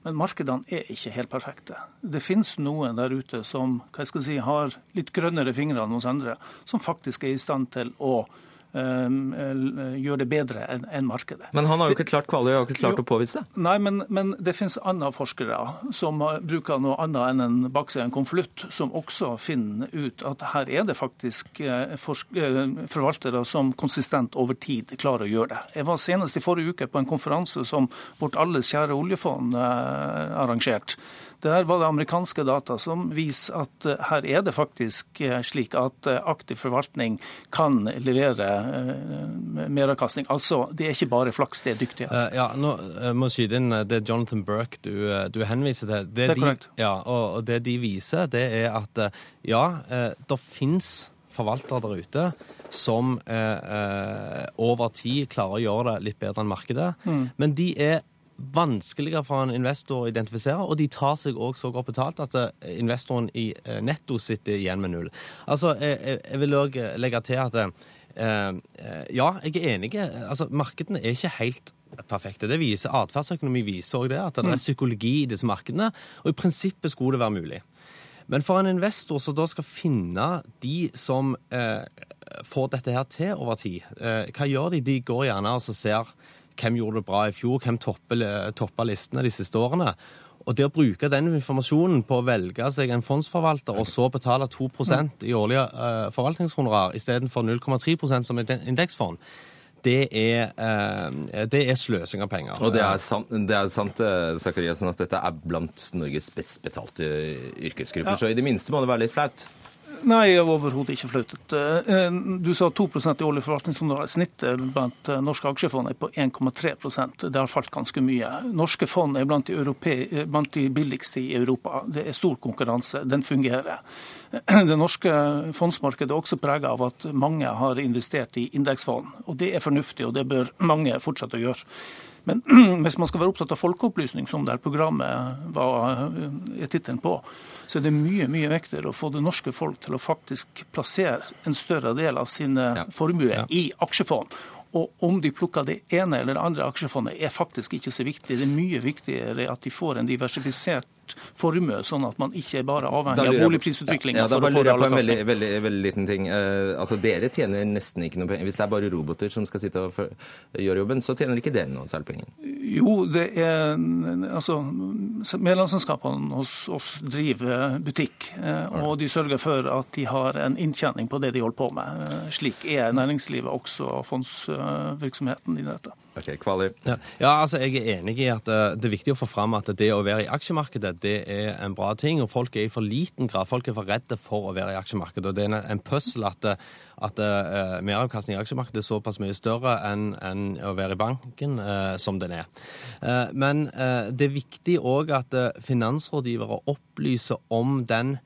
Men markedene er ikke helt perfekte. Det finnes noen der ute som hva jeg skal si, har litt grønnere fingre enn hos andre, som faktisk er i stand til å gjør det bedre enn markedet. Men han har jo ikke klart Kvaløy har ikke klart jo, å påvise det? Nei, men, men det finnes andre forskere som bruker noe annet enn en bakside en konvolutt, som også finner ut at her er det faktisk eh, eh, forvaltere som konsistent over tid klarer å gjøre det. Jeg var senest i forrige uke på en konferanse som vårt alles kjære oljefond eh, arrangerte der var det amerikanske data som viser at eh, her er det faktisk eh, slik at eh, aktiv forvaltning kan levere meravkastning. Altså, det er ikke bare flaks, det er dyktighet. Uh, ja, nå må jeg skyte inn det er Jonathan Burke du, du henviser til. Det, det er korrekt. Ja, og, og det de viser, det er at ja, det fins forvaltere der ute som eh, over tid klarer å gjøre det litt bedre enn markedet. Mm. Men de er vanskeligere for en investor å identifisere, og de tar seg òg så godt betalt at eh, investoren i eh, netto sitter igjen med null. Altså, jeg, jeg vil òg legge til at Uh, ja, jeg er enig. Altså, markedene er ikke helt perfekte. Det viser Atferdsøkonomi viser òg det, at det er mm. psykologi i disse markedene. Og i prinsippet skulle det være mulig. Men for en investor som da skal finne de som uh, får dette her til over tid, uh, hva gjør de? De går gjerne og ser hvem gjorde det bra i fjor, hvem toppa listene de siste årene. Og det å bruke den informasjonen på å velge seg en fondsforvalter og så betale 2% i årlige uh, forvaltningshonorar istedenfor 0,3% som et indeksfond, det er, uh, det er, sløsing av penger. Og det er sant, det er sant Sakariassen, at dette er blant Norges best betalte yrkesgrupper. Ja. Så i det minste må det være litt flaut? Nei, overhodet ikke flautet. Eh, du sa 2% i årlig forvaltningsområde. Snittet blant eh, norske aksjefond er på 1,3% Det har falt ganske mye. Norske fond er blant de, europei, blant de, billigste i Europa. Det er stor konkurranse. Den fungerer. [clears throat] Det norske fondsmarkedet er også preget av at mange har investert i indeksfond. Og Det er fornuftig, og det bør mange fortsette å gjøre. Men [clears throat] hvis man skal være opptatt av folkeopplysning, som det programmet var tittelen på, så er det mye mye viktigere å få det norske folk til å faktisk plassere en større del av sine ja. formuer ja. i aksjefond. Og om de plukker det ene eller det andre aksjefondet, er faktisk ikke så viktig. Det er mye viktigere at de får en diversifisert formue, sånn at man ikke er bare avhengig av boligprisutviklinga. Ja, da bare lurer jeg på en veldig, veldig, veldig liten ting. Uh, altså, Dere tjener nesten ikke noe penger. Hvis det er bare roboter som skal sitte og gjøre jobben, så tjener ikke dere noe særlig penger? Jo, det er altså Medlemsselskapene hos oss driver butikk, uh, og de sørger for at de har en inntjening på det de holder på med. Uh, slik er næringslivet også fondsvirksomheten i dette. Ok, Kvali. Ja. ja, altså jeg er enig i at uh, det er viktig å få fram at det å være i aksjemarkedet det er en bra ting. og Folk er i for liten grad folk er for redde for å være i aksjemarkedet. og Det er en puzzle at, at uh, meravkastning i aksjemarkedet er såpass mye større enn, en å være i banken uh, som den er. men det er viktig òg at finansrådgivere opplyser om den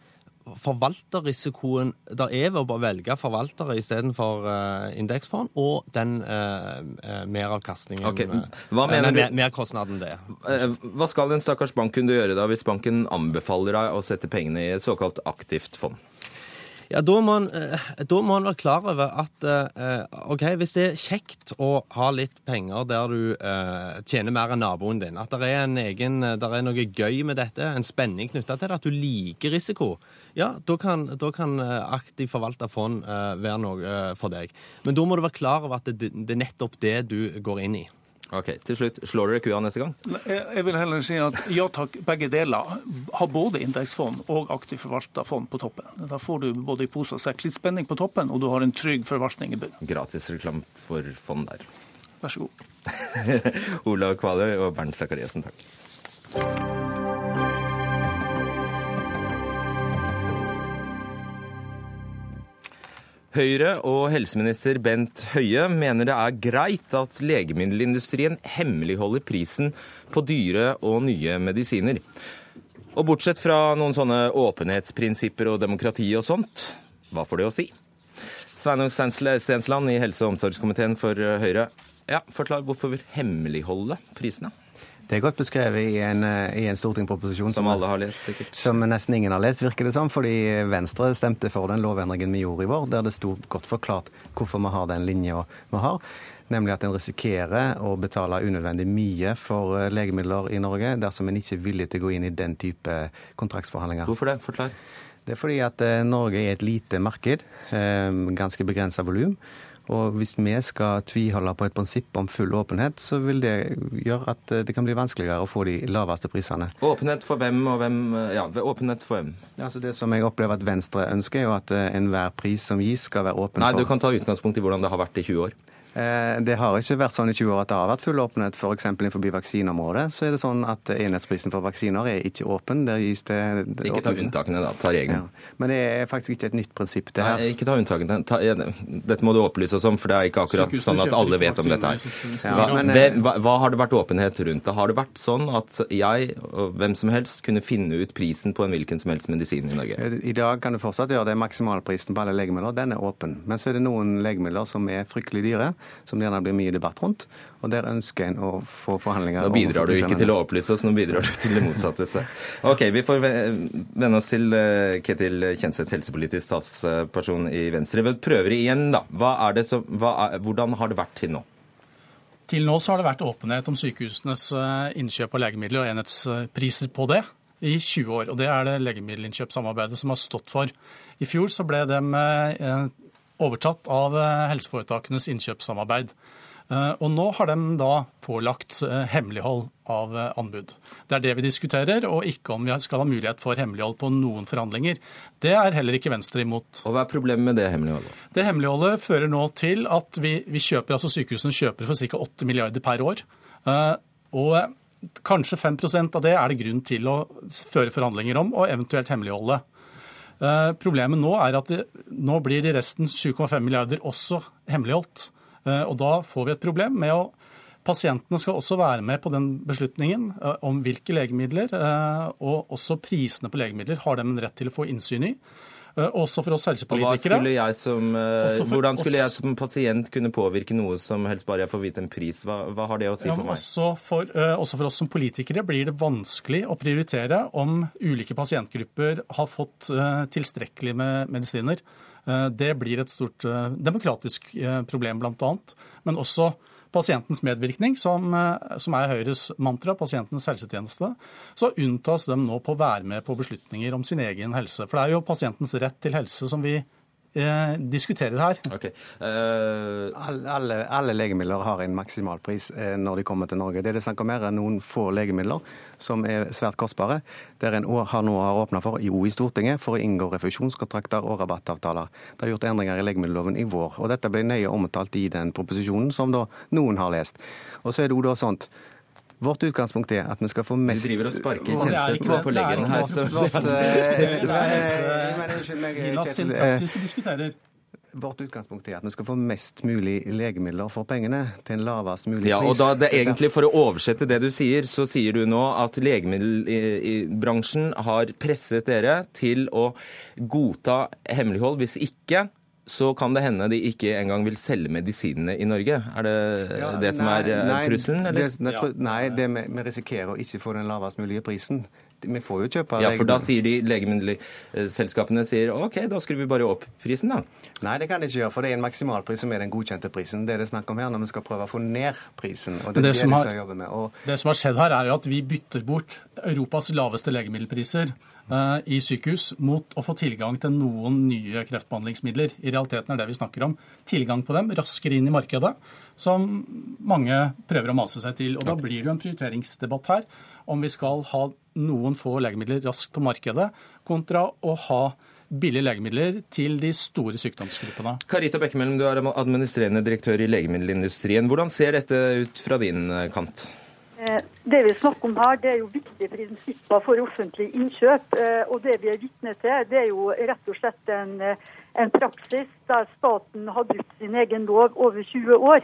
forvalterrisikoen der er ved å velge forvaltere istedenfor uh, indeksfond, og den uh, meravkastningen okay. Hva mener uh, du? Merkostnaden det. Hva skal en stakkars bankkunde gjøre da hvis banken anbefaler deg å sette pengene i et såkalt aktivt fond? Ja, da må, han da må man være klar over at ok, hvis det er kjekt å ha litt penger der du eh, tjener mer enn naboen din, at det er, en egen, der er noe gøy med dette, en spenning knytta til det, at du liker risiko, ja, da kan, da kan eh, aktiv forvalta fond være noe for deg. Men da må du være klar over at det, det er nettopp det du går inn i. Ok, Til slutt, slår dere kua neste gang? Jeg vil heller si at ja takk, begge deler. Har både indeksfond og aktivt forvalta fond på toppen. Da får du både i pose og sekk litt spenning på toppen, og du har en trygg forvaltning i bunnen. Gratis reklame for fond der. Vær så god. [laughs] Olav Kvaløy og Bernt Sakariassen, takk. Høyre og helseminister Bent Høie mener det er greit at legemiddelindustrien hemmeligholder prisen på dyre og nye medisiner. Og bortsett fra noen sånne åpenhetsprinsipper og demokrati og sånt, hva får det å si? Sveinung Stensland i helse- og omsorgskomiteen for Høyre. Ja, Forklar hvorfor vi hemmeligholde prisene? Det er godt beskrevet i en, eh, i en stortingsproposisjon som, som, alle har lest, sikkert. Som nesten ingen har lest, virker det som. Fordi Venstre stemte for den lovendringen vi gjorde i vår, der det sto godt forklart hvorfor vi har den linja vi har. Nemlig at en risikerer å betale unødvendig mye for eh, legemidler i Norge dersom en ikke er villig til å gå inn i den type kontraktsforhandlinger. Hvorfor det? Forklar. Det er fordi at eh, Norge er et lite marked, ganske begrensa volum. Og hvis vi skal tviholde på et prinsipp om full åpenhet, så vil det gjøre at eh, det kan bli vanskeligere å få de laveste prisene. Åpenhet for hvem og hvem? Ja, åpenhet for hvem? Altså det som jeg opplever at Venstre ønsker, er jo at eh, enhver pris som gis, skal være åpen for Nei, du kan ta utgangspunkt i hvordan det har vært i 20 år. Eh, det har ikke vært sånn i 20 år at det har vært full åpenhet. F.eks. innenfor vaksineområdet så er det sånn at enhetsprisen for vaksiner er ikke åpen. Der gis det, det Ikke ta unntakene, da. Ta regelen. Ja. Men det er faktisk ikke et nytt prinsipp, det her. Nei, ikke ta unntakene. Ta, dette må du opplyse oss om, for det er ikke akkurat sånn at alle vet om dette her. Ja, men, hva, hva, har det vært åpenhet rundt det? Har det vært sånn at jeg og hvem som helst kunne finne ut prisen på en hvilken som helst medisin i Norge? I dag kan du fortsatt gjøre det. Maksimalprisen på alle legemidler, den er åpen. Men så er det noen legemidler som er fryktelig dyre, som gjerne blir mye debatt rundt. Og der ønsker en å få forhandlinger Nå bidrar du ikke til å opplyse oss, nå bidrar du til det motsatte. Ok, Vi får vende oss til eh, Ketil Kjenseth, helsepolitisk statsperson i Venstre. Vi prøver igjen, da. Som, er, hvordan har det vært til nå? Til nå så har det vært åpenhet om sykehusenes eh, innkjøp av legemidler og enhetspriser på det i 20 år. Og det er det legemiddelinnkjøpssamarbeidet som har stått for. I fjor så ble de eh, overtatt av helseforetakenes innkjøpssamarbeid. Eh, og nå har de da pålagt eh, hemmelighold av eh, anbud. Det er det vi diskuterer, og ikke om vi skal ha mulighet for hemmelighold på noen forhandlinger. Det er heller ikke Venstre imot. Og Hva er problemet med det hemmeligholdet? Det hemmeligholdet fører nå til at vi, vi kjøper, altså sykehusene kjøper for ca. 8 milliarder per år. Og kanskje 5% av det er det grunn til å føre forhandlinger om, og eventuelt hemmeligholde. Problemet nå er at nå blir i resten 7,5 milliarder også hemmeligholdt. Eh, og da får vi et problem med å Pasientene skal også være med på den beslutningen eh, om hvilke legemidler, eh, og også prisene på legemidler, har de en rett til å få innsyn i. Også for oss helsepolitikere. Skulle som, hvordan skulle jeg som pasient kunne påvirke noe som helst bare jeg får vite en pris? Hva, hva har det å si for meg? Også for, også for, oss som politikere blir det vanskelig å prioritere om ulike pasientgrupper har fått tilstrekkelig med medisiner. Eh, Det blir et stort eh, demokratisk eh, problem, bl.a. Men også pasientens medvirkning, som, eh, som er Høyres mantra, pasientens helsetjeneste. Så unntas de nå på å være med på beslutninger om sin egen helse. For det er jo pasientens rett til helse som vi eh, diskuterer her. Okay. Uh... Alle, alle, alle legemidler har en maksimalpris eh, når de kommer til Norge. Det er det snakk om her er noen få legemidler som er svært kostbare, der en år har nå har åpna for, jo i Stortinget, for å inngå refusjonskontrakter og rabattavtaler. Det er gjort endringer i legemiddelloven i vår, og dette ble nøye omtalt i den proposisjonen som da noen har lest. Og så er det jo da sånt Vårt utgangspunkt er at vi skal få mest Du driver og sparker Kjenseth på- på leggen her, eh, Gina sin Kjetil, eh, praksis vi diskuterer. Vårt utgangspunkt er at vi skal få mest mulig legemidler for pengene til en lavest mulig Ja, og pris. da det er egentlig For å oversette det du sier, så sier du nå at legemiddelbransjen har presset dere til å godta hemmelighold. Hvis ikke, så kan det hende de ikke engang vil selge medisinene i Norge. Er det Ja, det som nei, er eh, nei, trusselen, eller? Det, nei, nei, det vi, vi risikerer å ikke få den lavest mulige prisen. Vi får jo kjøpe Ja, for da sier de legemiddelselskapene sier OK, da skrur vi bare opp prisen, da. Nei, det kan de ikke gjøre, for det er en maksimalpris som er den godkjente prisen. Det er det snakk om her når vi skal prøve å få ned prisen. og det, det er det som har- med. Og Det som har skjedd her, er jo at vi bytter bort Europas laveste legemiddelpriser eh, i sykehus mot å få tilgang til noen nye kreftbehandlingsmidler. I realiteten er det vi snakker om tilgang på dem raskere inn i markedet, som mange prøver å mase seg til. Og Da blir det jo en prioriteringsdebatt her om vi skal ha noen få legemidler raskt på markedet, kontra å ha billige legemidler til de store sykdomsgruppene. Karita Bekkemellem, du er administrerende direktør i legemiddelindustrien. Hvordan ser dette ut fra din eh, kant? Det vi snakker om her, det er jo viktige prinsipper for offentlig innkjøp. eh, Og det vi er vitne til, det er jo rett og slett en, eh, en praksis der staten har brukt sin egen lov over 20 år.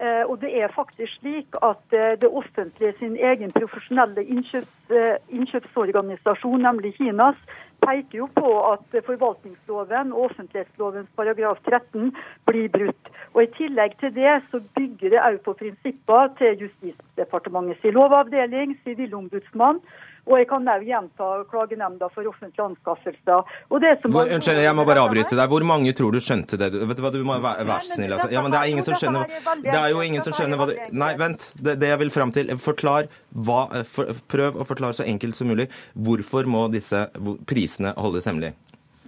Eh, Og det er faktisk slik at eh, det offentlige sin egen profesjonelle innkjøps, eh, innkjøpsorganisasjon, nemlig Kinas, peker jo på at forvaltningsloven og offentlighetslovens paragraf 13 blir brutt. Og I tillegg til det så bygger det òg på prinsipper til Justisdepartementets lovavdeling, Sivilombudsmann, og jeg kan òg gjenta Klagenemnda for offentlige anskaffelser. Og det som Hvor, unnskyld, jeg må bare avbryte deg. Hvor mange tror du skjønte det? Vet du hva, du må være, vær snill. Altså. Ja, men det er ingen som skjønner Det er jo ingen som skjønner hva du Nei, vent. Det, det jeg vil fram til. Forklar hva for, Prøv å forklare så enkelt som mulig. Hvorfor må disse prisene holdes hemmelig?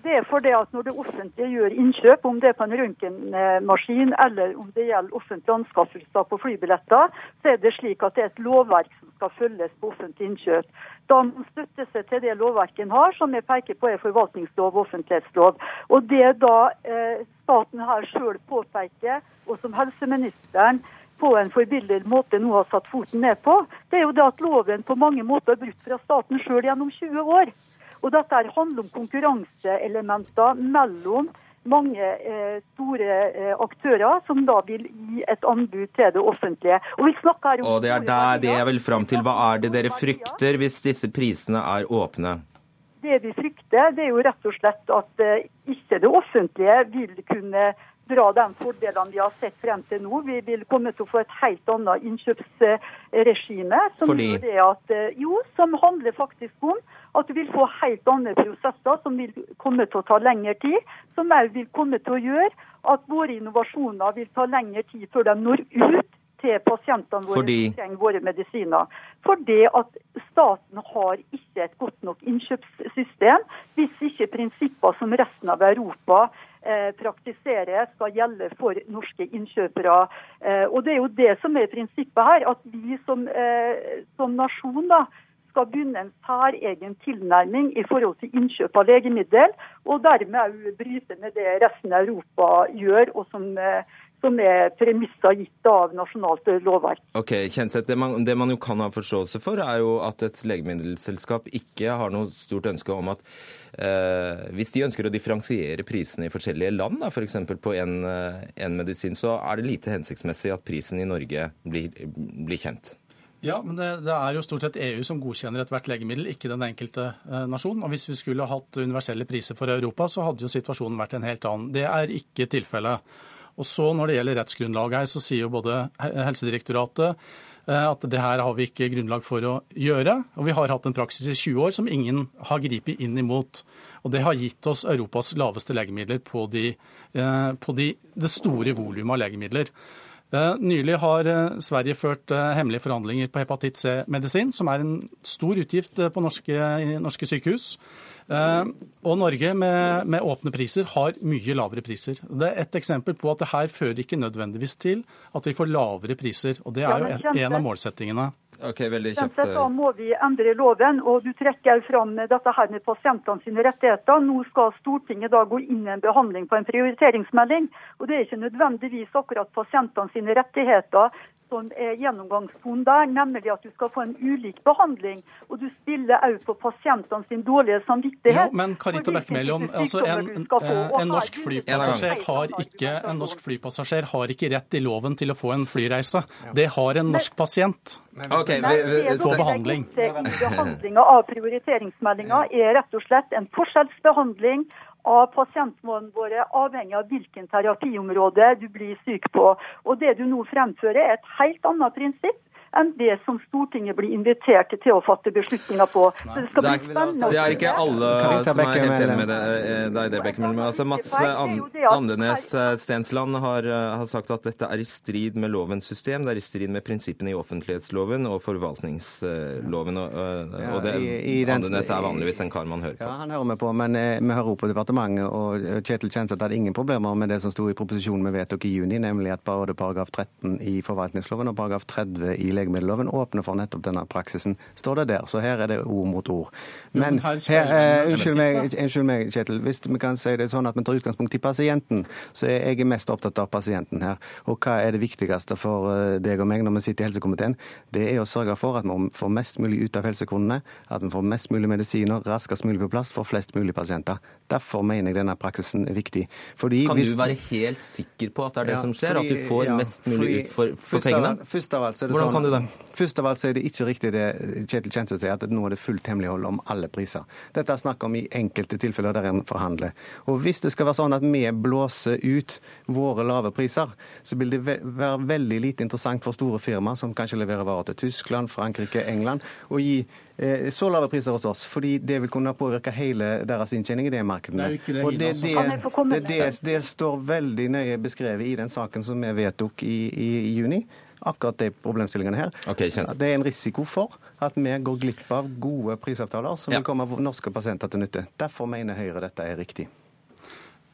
Det er fordi at når det offentlige gjør innkjøp, om det er på en røntgenmaskin eller om det gjelder offentlige anskaffelser på flybilletter, så er det slik at det er et lovverk som skal følges på offentlig innkjøp. Da må man støtte seg til det lovverket en har, som jeg peker på er forvaltningslov og offentlighetslov. Og det da eh, staten her sjøl påpeker, og som helseministeren på en forbilledlig måte nå har satt foten ned på, det er jo det at loven på mange måter er brutt fra staten sjøl gjennom 20 år. Og dette handler om konkurranseelementer mellom mange eh, store eh, aktører som da vil gi et anbud til det offentlige. Og vi snakker om Og det er der det jeg vil fram til. Hva er det dere frykter hvis disse prisene er åpne? Det vi frykter, det er jo rett og slett at eh, ikke det offentlige vil kunne dra de fordelene vi har sett frem til nå. Vi vil komme til å få et helt annet innkjøpsregime. Som, Fordi? at, eh, jo, som handler faktisk om at du vil få helt andre prosesser som vil komme til å ta lengre tid. Som òg vil komme til å gjøre at våre innovasjoner vil ta lengre tid før de når ut til pasientene våre Fordi? som trenger våre medisiner. Fordi at staten har ikke et godt nok innkjøpssystem hvis ikke prinsipper som resten av Europa eh, praktiserer skal gjelde for norske innkjøpere. Eh, og Det er jo det som er prinsippet her, at vi som, eh, som nasjon da, skal begynne en særegen tilnærming i forhold til innkjøp av legemiddel, og dermed òg bryte med det resten av Europa gjør, og som, eh, som er premisser gitt av nasjonalt lovverk. Ok, Kjenseth, det man, det man jo kan ha forståelse for, er jo at et legemiddelselskap ikke har noe stort ønske om at eh, hvis de ønsker å differensiere prisene i forskjellige land, f.eks. For på en, eh, en medisin, så er det lite hensiktsmessig at prisen i Norge blir, blir kjent. Ja, men det, det er jo stort sett EU som godkjenner ethvert legemiddel, ikke den enkelte eh, nasjon. Og hvis vi skulle hatt universelle priser for Europa, så hadde jo situasjonen vært en helt annen. Det er ikke tilfellet. Og så Når det gjelder rettsgrunnlaget her, så sier jo både Helsedirektoratet, at det her har vi ikke grunnlag for å gjøre. Og vi har hatt en praksis i 20 år som ingen har gripet inn imot. Og det har gitt oss Europas laveste legemidler på, de, på de, det store volumet av legemidler. Nylig har Sverige ført hemmelige forhandlinger på hepatitt C-medisin, som er en stor utgift på norske, norske sykehus. Eh, og Norge med, med, åpne priser har mye lavere priser. Det er et eksempel på at det her fører ikke nødvendigvis til at vi får lavere priser. Og det er jo en, en av målsettingene. Ok, veldig kjapt. Da må vi endre loven, og du trekker fram dette her med pasientene sine rettigheter. Nå skal Stortinget da gå inn i en behandling på en prioriteringsmelding. Og det er ikke nødvendigvis akkurat pasientene sine rettigheter som er gjennomgangstonen der, nemlig at du skal få en ulik behandling. Og du spiller òg på pasientene sin dårlige samvittighet. Ja, men Karita Bekkemellom, altså en, en, norsk flypassasjer har ikke, en norsk flypassasjer har ikke rett i loven til å få en flyreise. Det har en norsk pasient. Okay, vi, vi, på behandling. Behandlinga av prioriteringsmeldinga er rett og slett en forskjellsbehandling av pasientene våre, avhengig av hvilken terapiområde du blir syk på. Og Det du nå fremfører, er et helt annet prinsipp enn det som Stortinget blir invitert til å fatte beslutninger på. Så det skal bli spennende. Det er ikke alle som er helt enig med eh, deg, det, Bekkemel. Altså, Mats Andenes eh, Stensland har, eh, har, sagt at dette er i strid med lovens system, det er i strid med prinsippene i offentlighetsloven og forvaltningsloven. Og, og det, Andenes er vanligvis en kar man hører på. Ja, han hører vi på, men vi hører på departementet, og Kjetil Kjenseth hadde ingen problemer med det som sto i proposisjonen vi vedtok i juni, nemlig at både paragraf 13 i forvaltningsloven og paragraf 30 i legemiddelloven åpner for nettopp denne praksisen, står det der. Så her er det ord mot ord. Men her, eh, unnskyld, meg, unnskyld meg, Kjetil. Hvis vi kan si det sånn at vi tar utgangspunkt i pasienten, så er jeg mest opptatt av pasienten her. Og hva er det viktigste for eh, deg og meg når vi sitter i helsekomiteen? Det er å sørge for at vi får mest mulig ut av helsekronene, at vi får mest mulig medisiner raskest mulig på plass for flest mulig pasienter. Derfor mener jeg denne praksisen er viktig. Fordi kan hvis... du være helt sikker på at det er det ja, som skjer? Fordi, at du får ja, mest mulig fordi, ut for, for pengene? Først av alt så er det Hvordan sånn, du da? Først av alt så er det ikke riktig det Kjetil Kjenseth sier, at nå er det fullt hemmelighold om alle priser. Dette er snakk om i enkelte tilfeller der en forhandler. Og hvis det skal være sånn at vi blåser ut våre lave priser, så vil det være veldig lite interessant for store firmaer som kanskje leverer varer til Tyskland, Frankrike, England, å gi eh, så lave priser hos oss, fordi det vil kunne påvirke hele deres inntjening i det markedene. Det, det, det, det, det, det, står veldig nøye beskrevet i den saken som vi vedtok i, i, i juni akkurat de problemstillingene her. Okay, det er en risiko for at vi går glipp av gode prisavtaler som ja. vil komme norske pasienter til nytte. Derfor mener Høyre dette er riktig.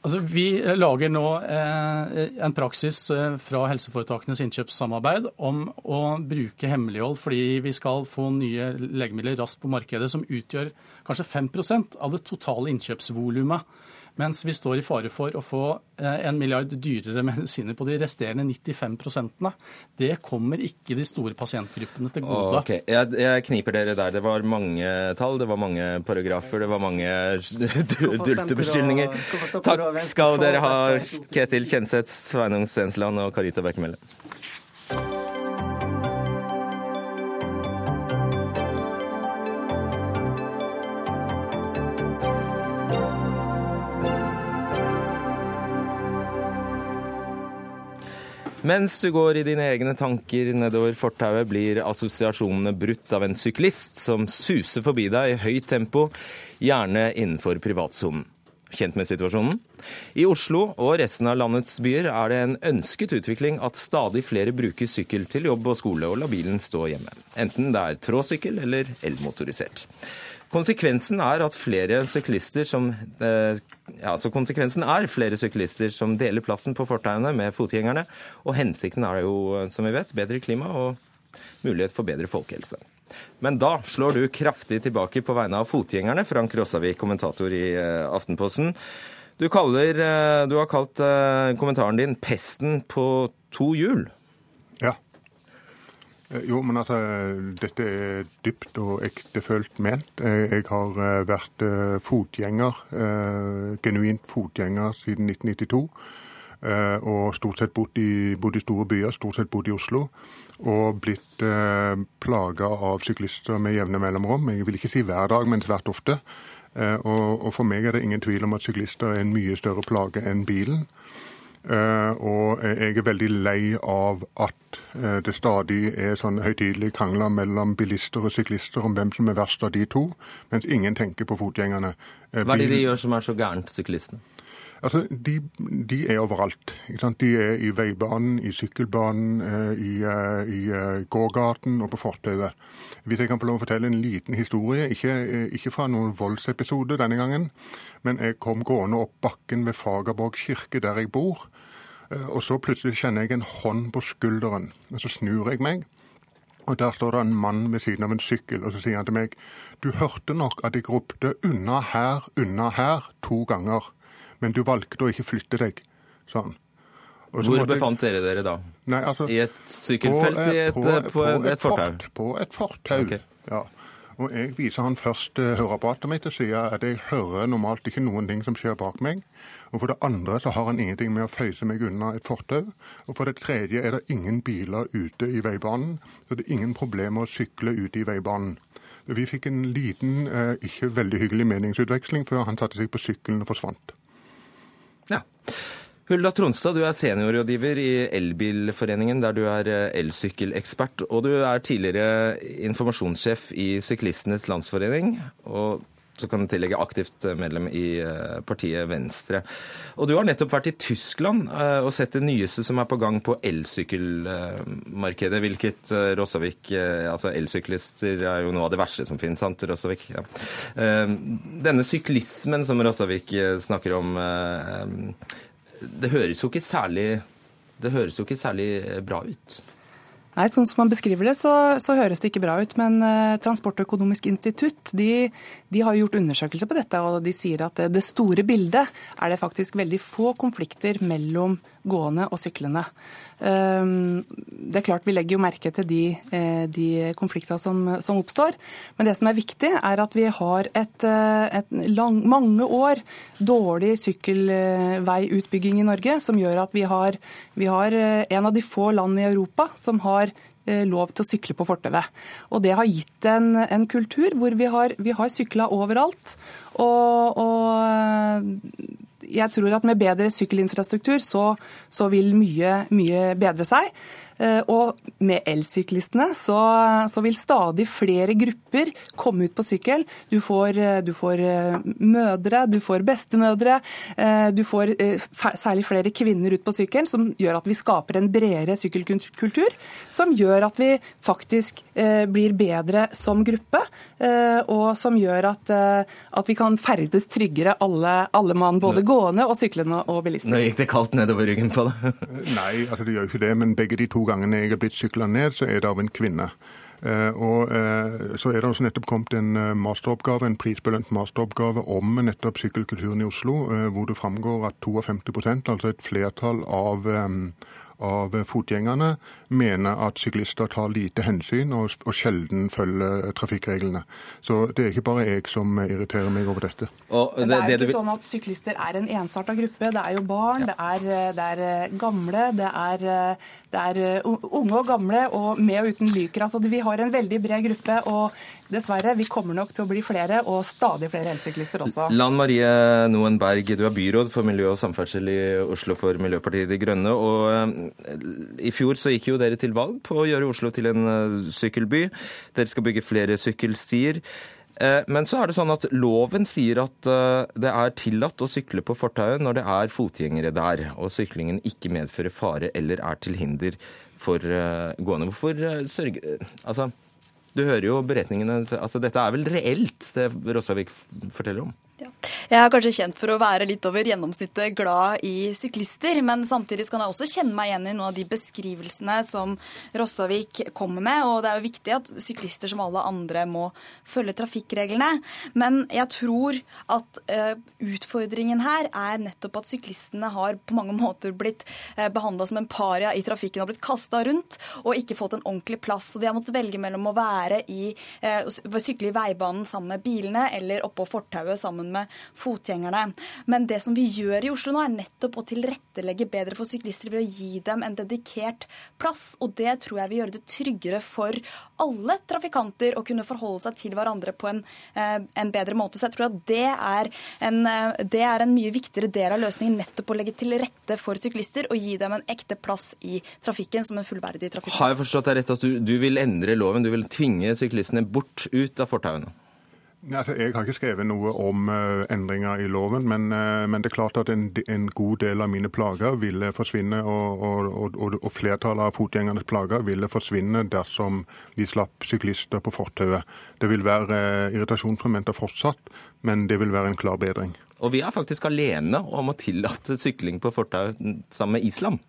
Altså, vi lager nå eh, en praksis eh, fra helseforetakenes innkjøpssamarbeid om å bruke hemmelighold fordi vi skal få nye legemidler raskt på markedet som utgjør kanskje 5% av det totale innkjøpsvolumet. Mens vi står i fare for å få eh, en milliard dyrere medisiner på de resterende 95% Det kommer ikke de store pasientgruppene til gode. Okay. jeg, jeg, kniper dere der. Det var mange tall, det var mange paragrafer, det var mange dulte beskyldninger. Takk skal dere ha, Ketil Kjenseth, Sveinung Stensland og Karita Bekkemelle. Mens du går i dine egne tanker nedover fortauet, blir assosiasjonene brutt av en syklist som suser forbi deg i høyt tempo, gjerne innenfor privatsonen. Kjent med situasjonen? I Oslo og resten av landets byer er det en ønsket utvikling at stadig flere bruker sykkel til jobb og skole, og lar bilen stå hjemme. Enten det er tråsykkel eller elmotorisert. Konsekvensen er at flere syklister som eh, ja, så konsekvensen er flere syklister som deler plassen på fortauene med fotgjengerne. Og hensikten er jo, som vi vet, bedre klima og mulighet for bedre folkehelse. Men da slår du kraftig tilbake på vegne av fotgjengerne, Frank Rossavik, kommentator i eh, Aftenposten. Du, kaller, eh, du har kalt kommentaren din 'Pesten på to hjul'. Eh, jo, men altså, dette er dypt og ektefølt ment. Jeg har eh, vært eh, fotgjenger, genuint fotgjenger siden 1992. Og stort sett bodd i, bodd i store byer, stort sett bodd i Oslo. Og blitt eh, plaga av syklister med jevne mellomrom. Jeg vil ikke si hver dag, men svært ofte. og for meg er det ingen tvil om at syklister er en mye større plage enn bilen. Eh, og jeg er veldig lei av at eh, det stadig er sånn høytidelige krangler mellom bilister og syklister om hvem som er verst av de to, mens ingen tenker på fotgjengerne. Eh, Hva er det de gjør som er så gærent, syklistene? Altså, de, de er overalt. De er i veibanen, i sykkelbanen, i, i gågaten og på fortauet. Hvis jeg kan få lov å fortelle en liten historie, ikke, ikke fra noen voldsepisode denne gangen, men jeg kom gående opp bakken ved Fagerborg kirke, der jeg bor, og så plutselig kjenner jeg en hånd på skulderen. Og så snur jeg meg, og der står det en mann ved siden av en sykkel, og så sier han til meg Du hørte nok at jeg ropte 'unna her, unna her' to ganger, men du valgte å ikke flytte deg, sa han. Hvor befant dere dere da? Nei, altså, I et sykkelfelt? på, I eh, et, på, på, på et, et fortau? fort- På et fortau, okay. ja. Og jeg viser han først eh, høreapparatet mitt og sier at jeg hører normalt ikke noen ting som skjer bak meg. Og for det andre så har han ingenting med å føyse meg unna et fortau. Og for det tredje er det ingen biler ute i veibanen, så det er ingen problemer å sykle ute i veibanen. Vi fikk en liten, eh, ikke veldig hyggelig meningsutveksling før han satte seg på sykkelen og forsvant. Hulda Tronstad, du er seniorrådgiver i Elbilforeningen, der du er eh, elsykkelekspert. Og du er tidligere informasjonssjef i Syklistenes Landsforening. Og så kan du tillegge aktivt medlem i eh, partiet Venstre. Og du har nettopp vært i Tyskland eh, og sett det nyeste som er på gang på elsykkelmarkedet. Hvilket eh, Rossavik Altså elsyklister er jo noe av det verste som finnes, sant, Rossavik? Ja. Eh, Denne syklismen som Rossavik eh, snakker om eh, det høres jo ikke særlig det høres jo ikke særlig bra ut. Nei, sånn som man beskriver det, så, så høres det ikke bra ut. Men eh, Transportøkonomisk institutt de, de har gjort undersøkelser på dette, og de sier at det, det store bildet er det faktisk veldig få konflikter mellom gående og syklende. Um, det er klart Vi legger jo merke til de, eh, de konfliktene som, som oppstår. Men det som er viktig, er at vi har et, eh, et lang, mange år dårlig sykkelveiutbygging i Norge, som gjør at vi har, vi har eh, en av de få land i Europa som har lov til å sykle på fortauet. Og det har gitt en, en kultur hvor vi har, vi har sykla overalt. Og, og jeg tror at med bedre sykkelinfrastruktur så, så vil mye, mye bedre seg. Eh, Og med elsyklistene så, så vil stadig flere grupper komme ut på sykkel. Du får, eh, du får eh, mødre, du får bestemødre, eh, du får særlig flere kvinner ut på sykkelen, som gjør at vi skaper en bredere sykkelkultur. Som gjør at vi faktisk blir bedre som gruppe, eh, og som gjør at, at vi kan ferdes tryggere alle, alle mann, både gående og syklende og bilister. Nå gikk det kaldt nedover ryggen på deg. Nei, altså det gjør ikke det, men begge de to gangene jeg er blitt sykla ned, så er det av en kvinne. Eh, og eh, så er det også nettopp kommet en eh, masteroppgave, en prisbelønt masteroppgave om nettopp sykkelkulturen i Oslo, hvor det framgår at 52% altså et flertall av, av fotgjengerne, mener at syklister tar lite hensyn og, og sjelden følger trafikkreglene. Så det er ikke bare jeg som irriterer meg over dette. Det, det er det ikke sånn at syklister er en ensarta gruppe. Det er jo barn, det, er, det er eh, gamle, det er, eh, det er eh, unge og gamle, og med og uten lyker. Altså, vi har en veldig bred gruppe, og dessverre, vi kommer nok til å bli flere, og stadig flere elsyklister også. Lan Marie Noen Berg, du er byråd for miljø og samferdsel i Oslo for Miljøpartiet De Grønne. og I fjor så gikk jo dere til valg på å gjøre Oslo til en eh, sykkelby. Dere skal bygge flere sykkelstier. Eh, Men så er det sånn at loven sier at eh, det er tillatt å sykle på fortauet når det er fotgjengere der, og syklingen ikke medfører fare eller er til hinder for gående. Hvorfor sørge... Altså, du hører jo beretningene altså Dette er vel reelt, det Rossavik forteller om? Jeg er kanskje kjent for å være litt over gjennomsnittet glad i syklister, men samtidig kan jeg også kjenne meg igjen i noen av de beskrivelsene som Rossavik kommer med. Og det er jo viktig at syklister som alle andre må følge trafikkreglene. Men jeg tror at eh, utfordringen her er nettopp at syklistene har på mange måter blitt uh, behandla som en paria i trafikken og blitt kasta rundt og ikke fått en ordentlig plass. Og de har måttet velge mellom å være i, eh, sykle i veibanen sammen med bilene eller oppå fortauet sammen med fotgjengerne. Men det som vi gjør i Oslo nå, er nettopp å tilrettelegge bedre for syklister ved å gi dem en dedikert plass. Og det tror jeg vil gjøre det tryggere for alle trafikanter å kunne forholde seg til hverandre på en, eh, en bedre måte. Så jeg tror at det er, en, eh, det er en mye viktigere del av løsningen, nettopp å legge til rette for syklister og gi dem en ekte plass i trafikken som en fullverdig trafikant. Har jeg forstått deg rett at du, du vil endre loven? Du vil tvinge syklistene bort ut av fortauene? Altså, jeg har ikke skrevet noe om uh, endringer i loven, men, uh, men, det er klart at en, en, god del av mine plager ville forsvinne, og, og, og, og, flertallet av fotgjengernes plager ville forsvinne dersom vi slapp syklister på fortauet. Det vil være uh, irritasjonsmomenter fortsatt, men det vil være en klar bedring. Og vi er faktisk alene om å tillate sykling på fortau sammen med Island.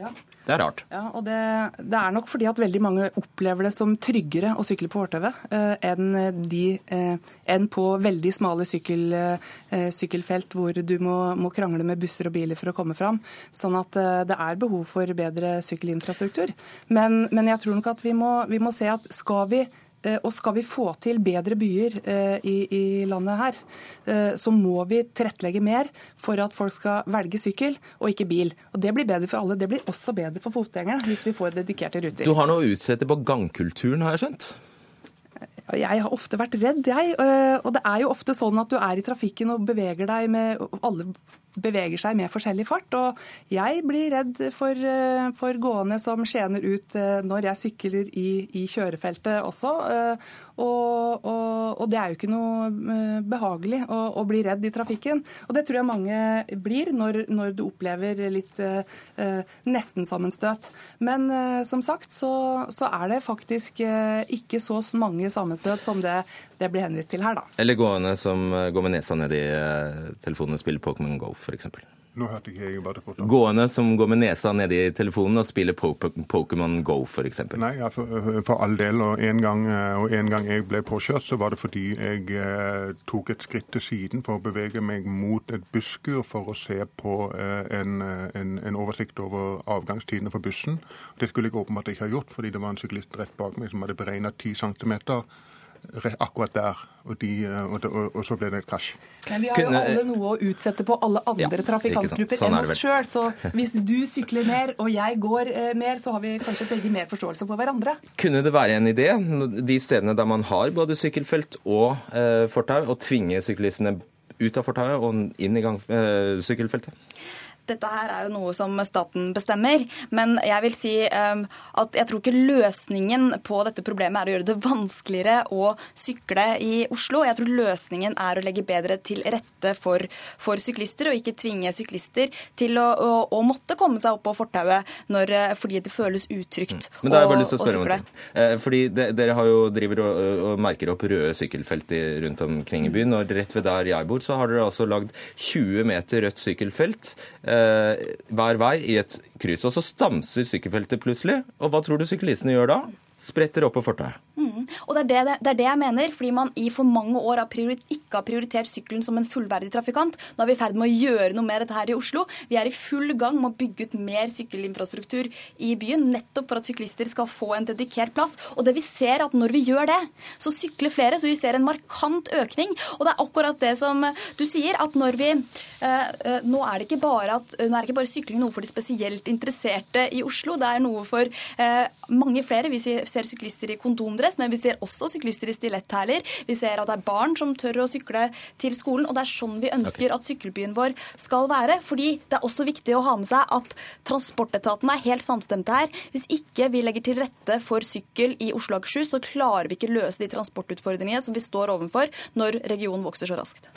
Ja. Det er rart. Ja, og det, det, er nok fordi at veldig mange opplever det som tryggere å sykle på fortauet eh, enn, eh, enn, på veldig smale sykkel, eh, sykkelfelt hvor du må, må, krangle med busser og biler for å komme fram. Sånn at eh, det er behov for bedre sykkelinfrastruktur. Men, men jeg tror nok at vi må, vi må se at skal vi og skal vi få til bedre byer eh, i, i, landet her, eh, så må vi tilrettelegge mer for at folk skal velge sykkel og ikke bil. Og Det blir bedre for alle. Det blir også bedre for fotgjengerne hvis vi får dedikerte ruter. Du har noe å utsette på gangkulturen, har jeg skjønt? Jeg har ofte vært redd, jeg. Og det er jo ofte sånn at du er i trafikken og beveger deg med Alle beveger seg med forskjellig fart. Og jeg blir redd for, eh, for gående som skjener ut eh, når jeg sykler i, i kjørefeltet også. Eh, og, og, og, det er jo ikke noe behagelig å, å, bli redd i trafikken. Og det tror jeg mange blir når, når du opplever litt eh, nesten-sammenstøt. Men eh, som sagt så, så, er det faktisk eh, ikke så mange sammenstøt som det, det blir henvist til her, da. Eller gående som går med nesa ned i telefonen og spiller Pokémon Go f.eks. Nå hørte ikke jeg bare det. Gående som går med nesa ned i telefonen og spiller Pokémon Go f.eks. Nei, ja, for, for, all del. Og en, gang, og en gang jeg ble påkjørt, så var det fordi jeg eh, tok et skritt til siden for å bevege meg mot et busskur for å se på eh, en, en, en, oversikt over avgangstidene for bussen. Det skulle jeg åpenbart ikke ha gjort, fordi det var en syklist rett bak meg som hadde beregna 10 cm akkurat der. Og, de, og, og, og, så ble det et krasj. Men vi har jo alle noe å utsette på alle andre ja, trafikantgrupper sånn enn oss sjøl. Så hvis du sykler mer og jeg går eh, mer, så har vi kanskje begge mer forståelse for hverandre. Kunne det være en idé, de stedene der man har både sykkelfelt og eh, fortau, å tvinge syklistene ut av fortauet og inn i gang, eh, sykkelfeltet? Dette her er jo noe som staten bestemmer. Men jeg vil si um, at jeg tror ikke løsningen på dette problemet er å gjøre det vanskeligere å sykle i Oslo. Jeg tror løsningen er å legge bedre til rette for, for syklister, og ikke tvinge syklister til å, å, å måtte komme seg opp på fortauet fordi det føles utrygt mm. Men da har jeg bare lyst til å spørre om det. Eh, fordi de, Dere har jo driver og, og, merker opp røde sykkelfelt rundt omkring i byen. og Rett ved der jeg bor, så har dere altså lagd 20 meter rødt sykkelfelt eh, hver vei i et kryss. Og så stanser sykkelfeltet plutselig. Og hva tror du syklistene gjør da? Spretter opp på fortauet. Mm. Og det er det, det er det, jeg mener, fordi man i for mange år har ikke har prioritert sykkelen som en fullverdig trafikant. Nå er vi i ferd med å gjøre noe med dette her i Oslo. Vi er i full gang med å bygge ut mer sykkelinfrastruktur i byen, nettopp for at syklister skal få en dedikert plass. Og det vi ser er at når vi gjør det, så sykler flere, så vi ser en markant økning. Og det er akkurat det som du sier, at når vi eh, eh Nå er det ikke bare, at, nå er det ikke bare sykling noe for de spesielt interesserte i Oslo, det er noe for eh, mange flere. Vi ser syklister i kondomdress men vi ser også syklister i stiletthæler. Vi ser at det er barn som tør å sykle til skolen. Og det er sånn vi ønsker okay. at sykkelbyen vår skal være. Fordi det er også viktig å ha med seg at transportetaten er helt samstemte her. Hvis ikke vi legger til rette for sykkel i Oslo og Akershus, så klarer vi ikke løse de transportutfordringene som vi står overfor når regionen vokser så raskt.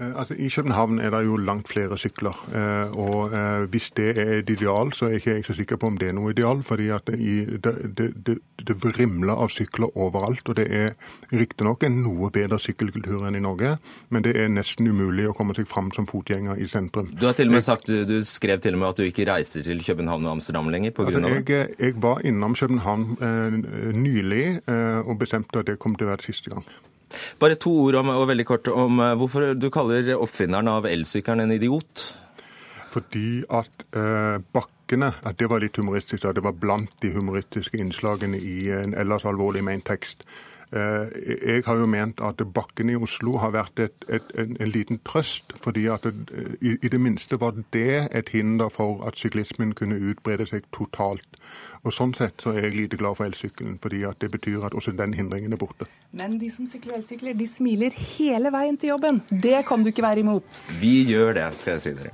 Eh, altså, I København er det jo langt flere sykler. Eh, og eh, Hvis det er et ideal, så er ikke jeg så sikker på om det er noe ideal. fordi at det, det, det, det vrimler av sykler overalt. Og det er riktignok en noe bedre sykkelkultur enn i Norge, men det er nesten umulig å komme seg fram som fotgjenger i sentrum. Du har til og med sagt, du, du skrev til og med at du ikke reiser til København og Amsterdam lenger pga. Altså, jeg, jeg var innom København eh, nylig eh, og bestemte at det kom til å være siste gang. Bare to ord om, og veldig kort om eh, hvorfor du kaller oppfinneren av elsykkelen en idiot. Fordi at eh, bakkene at Det var litt humoristisk. At det var blant de humoristiske innslagene i en ellers alvorlig ment tekst. Eh, Jeg har jo ment at bakkene i Oslo har vært et, et, en, en liten trøst, fordi at det, i, i det minste var det et hinder for at syklismen kunne utbrede seg totalt. Og Sånn sett så er jeg lite glad for elsykkelen, fordi at det betyr at også den hindringen er borte. Men de som sykler elsykler, de smiler hele veien til jobben. Det kan du ikke være imot. Vi gjør det, skal jeg si dere.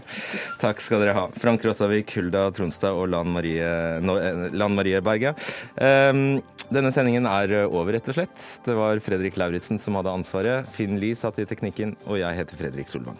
Takk skal dere ha. Frank Rossavik, Hulda Tronstad og Lan Marie, nå- eh, Lan Marie Berge. Um, denne sendingen er over, rett og slett. Det var Fredrik Lauritzen som hadde ansvaret. Finn Lie satt i teknikken, og jeg heter Fredrik Solvang.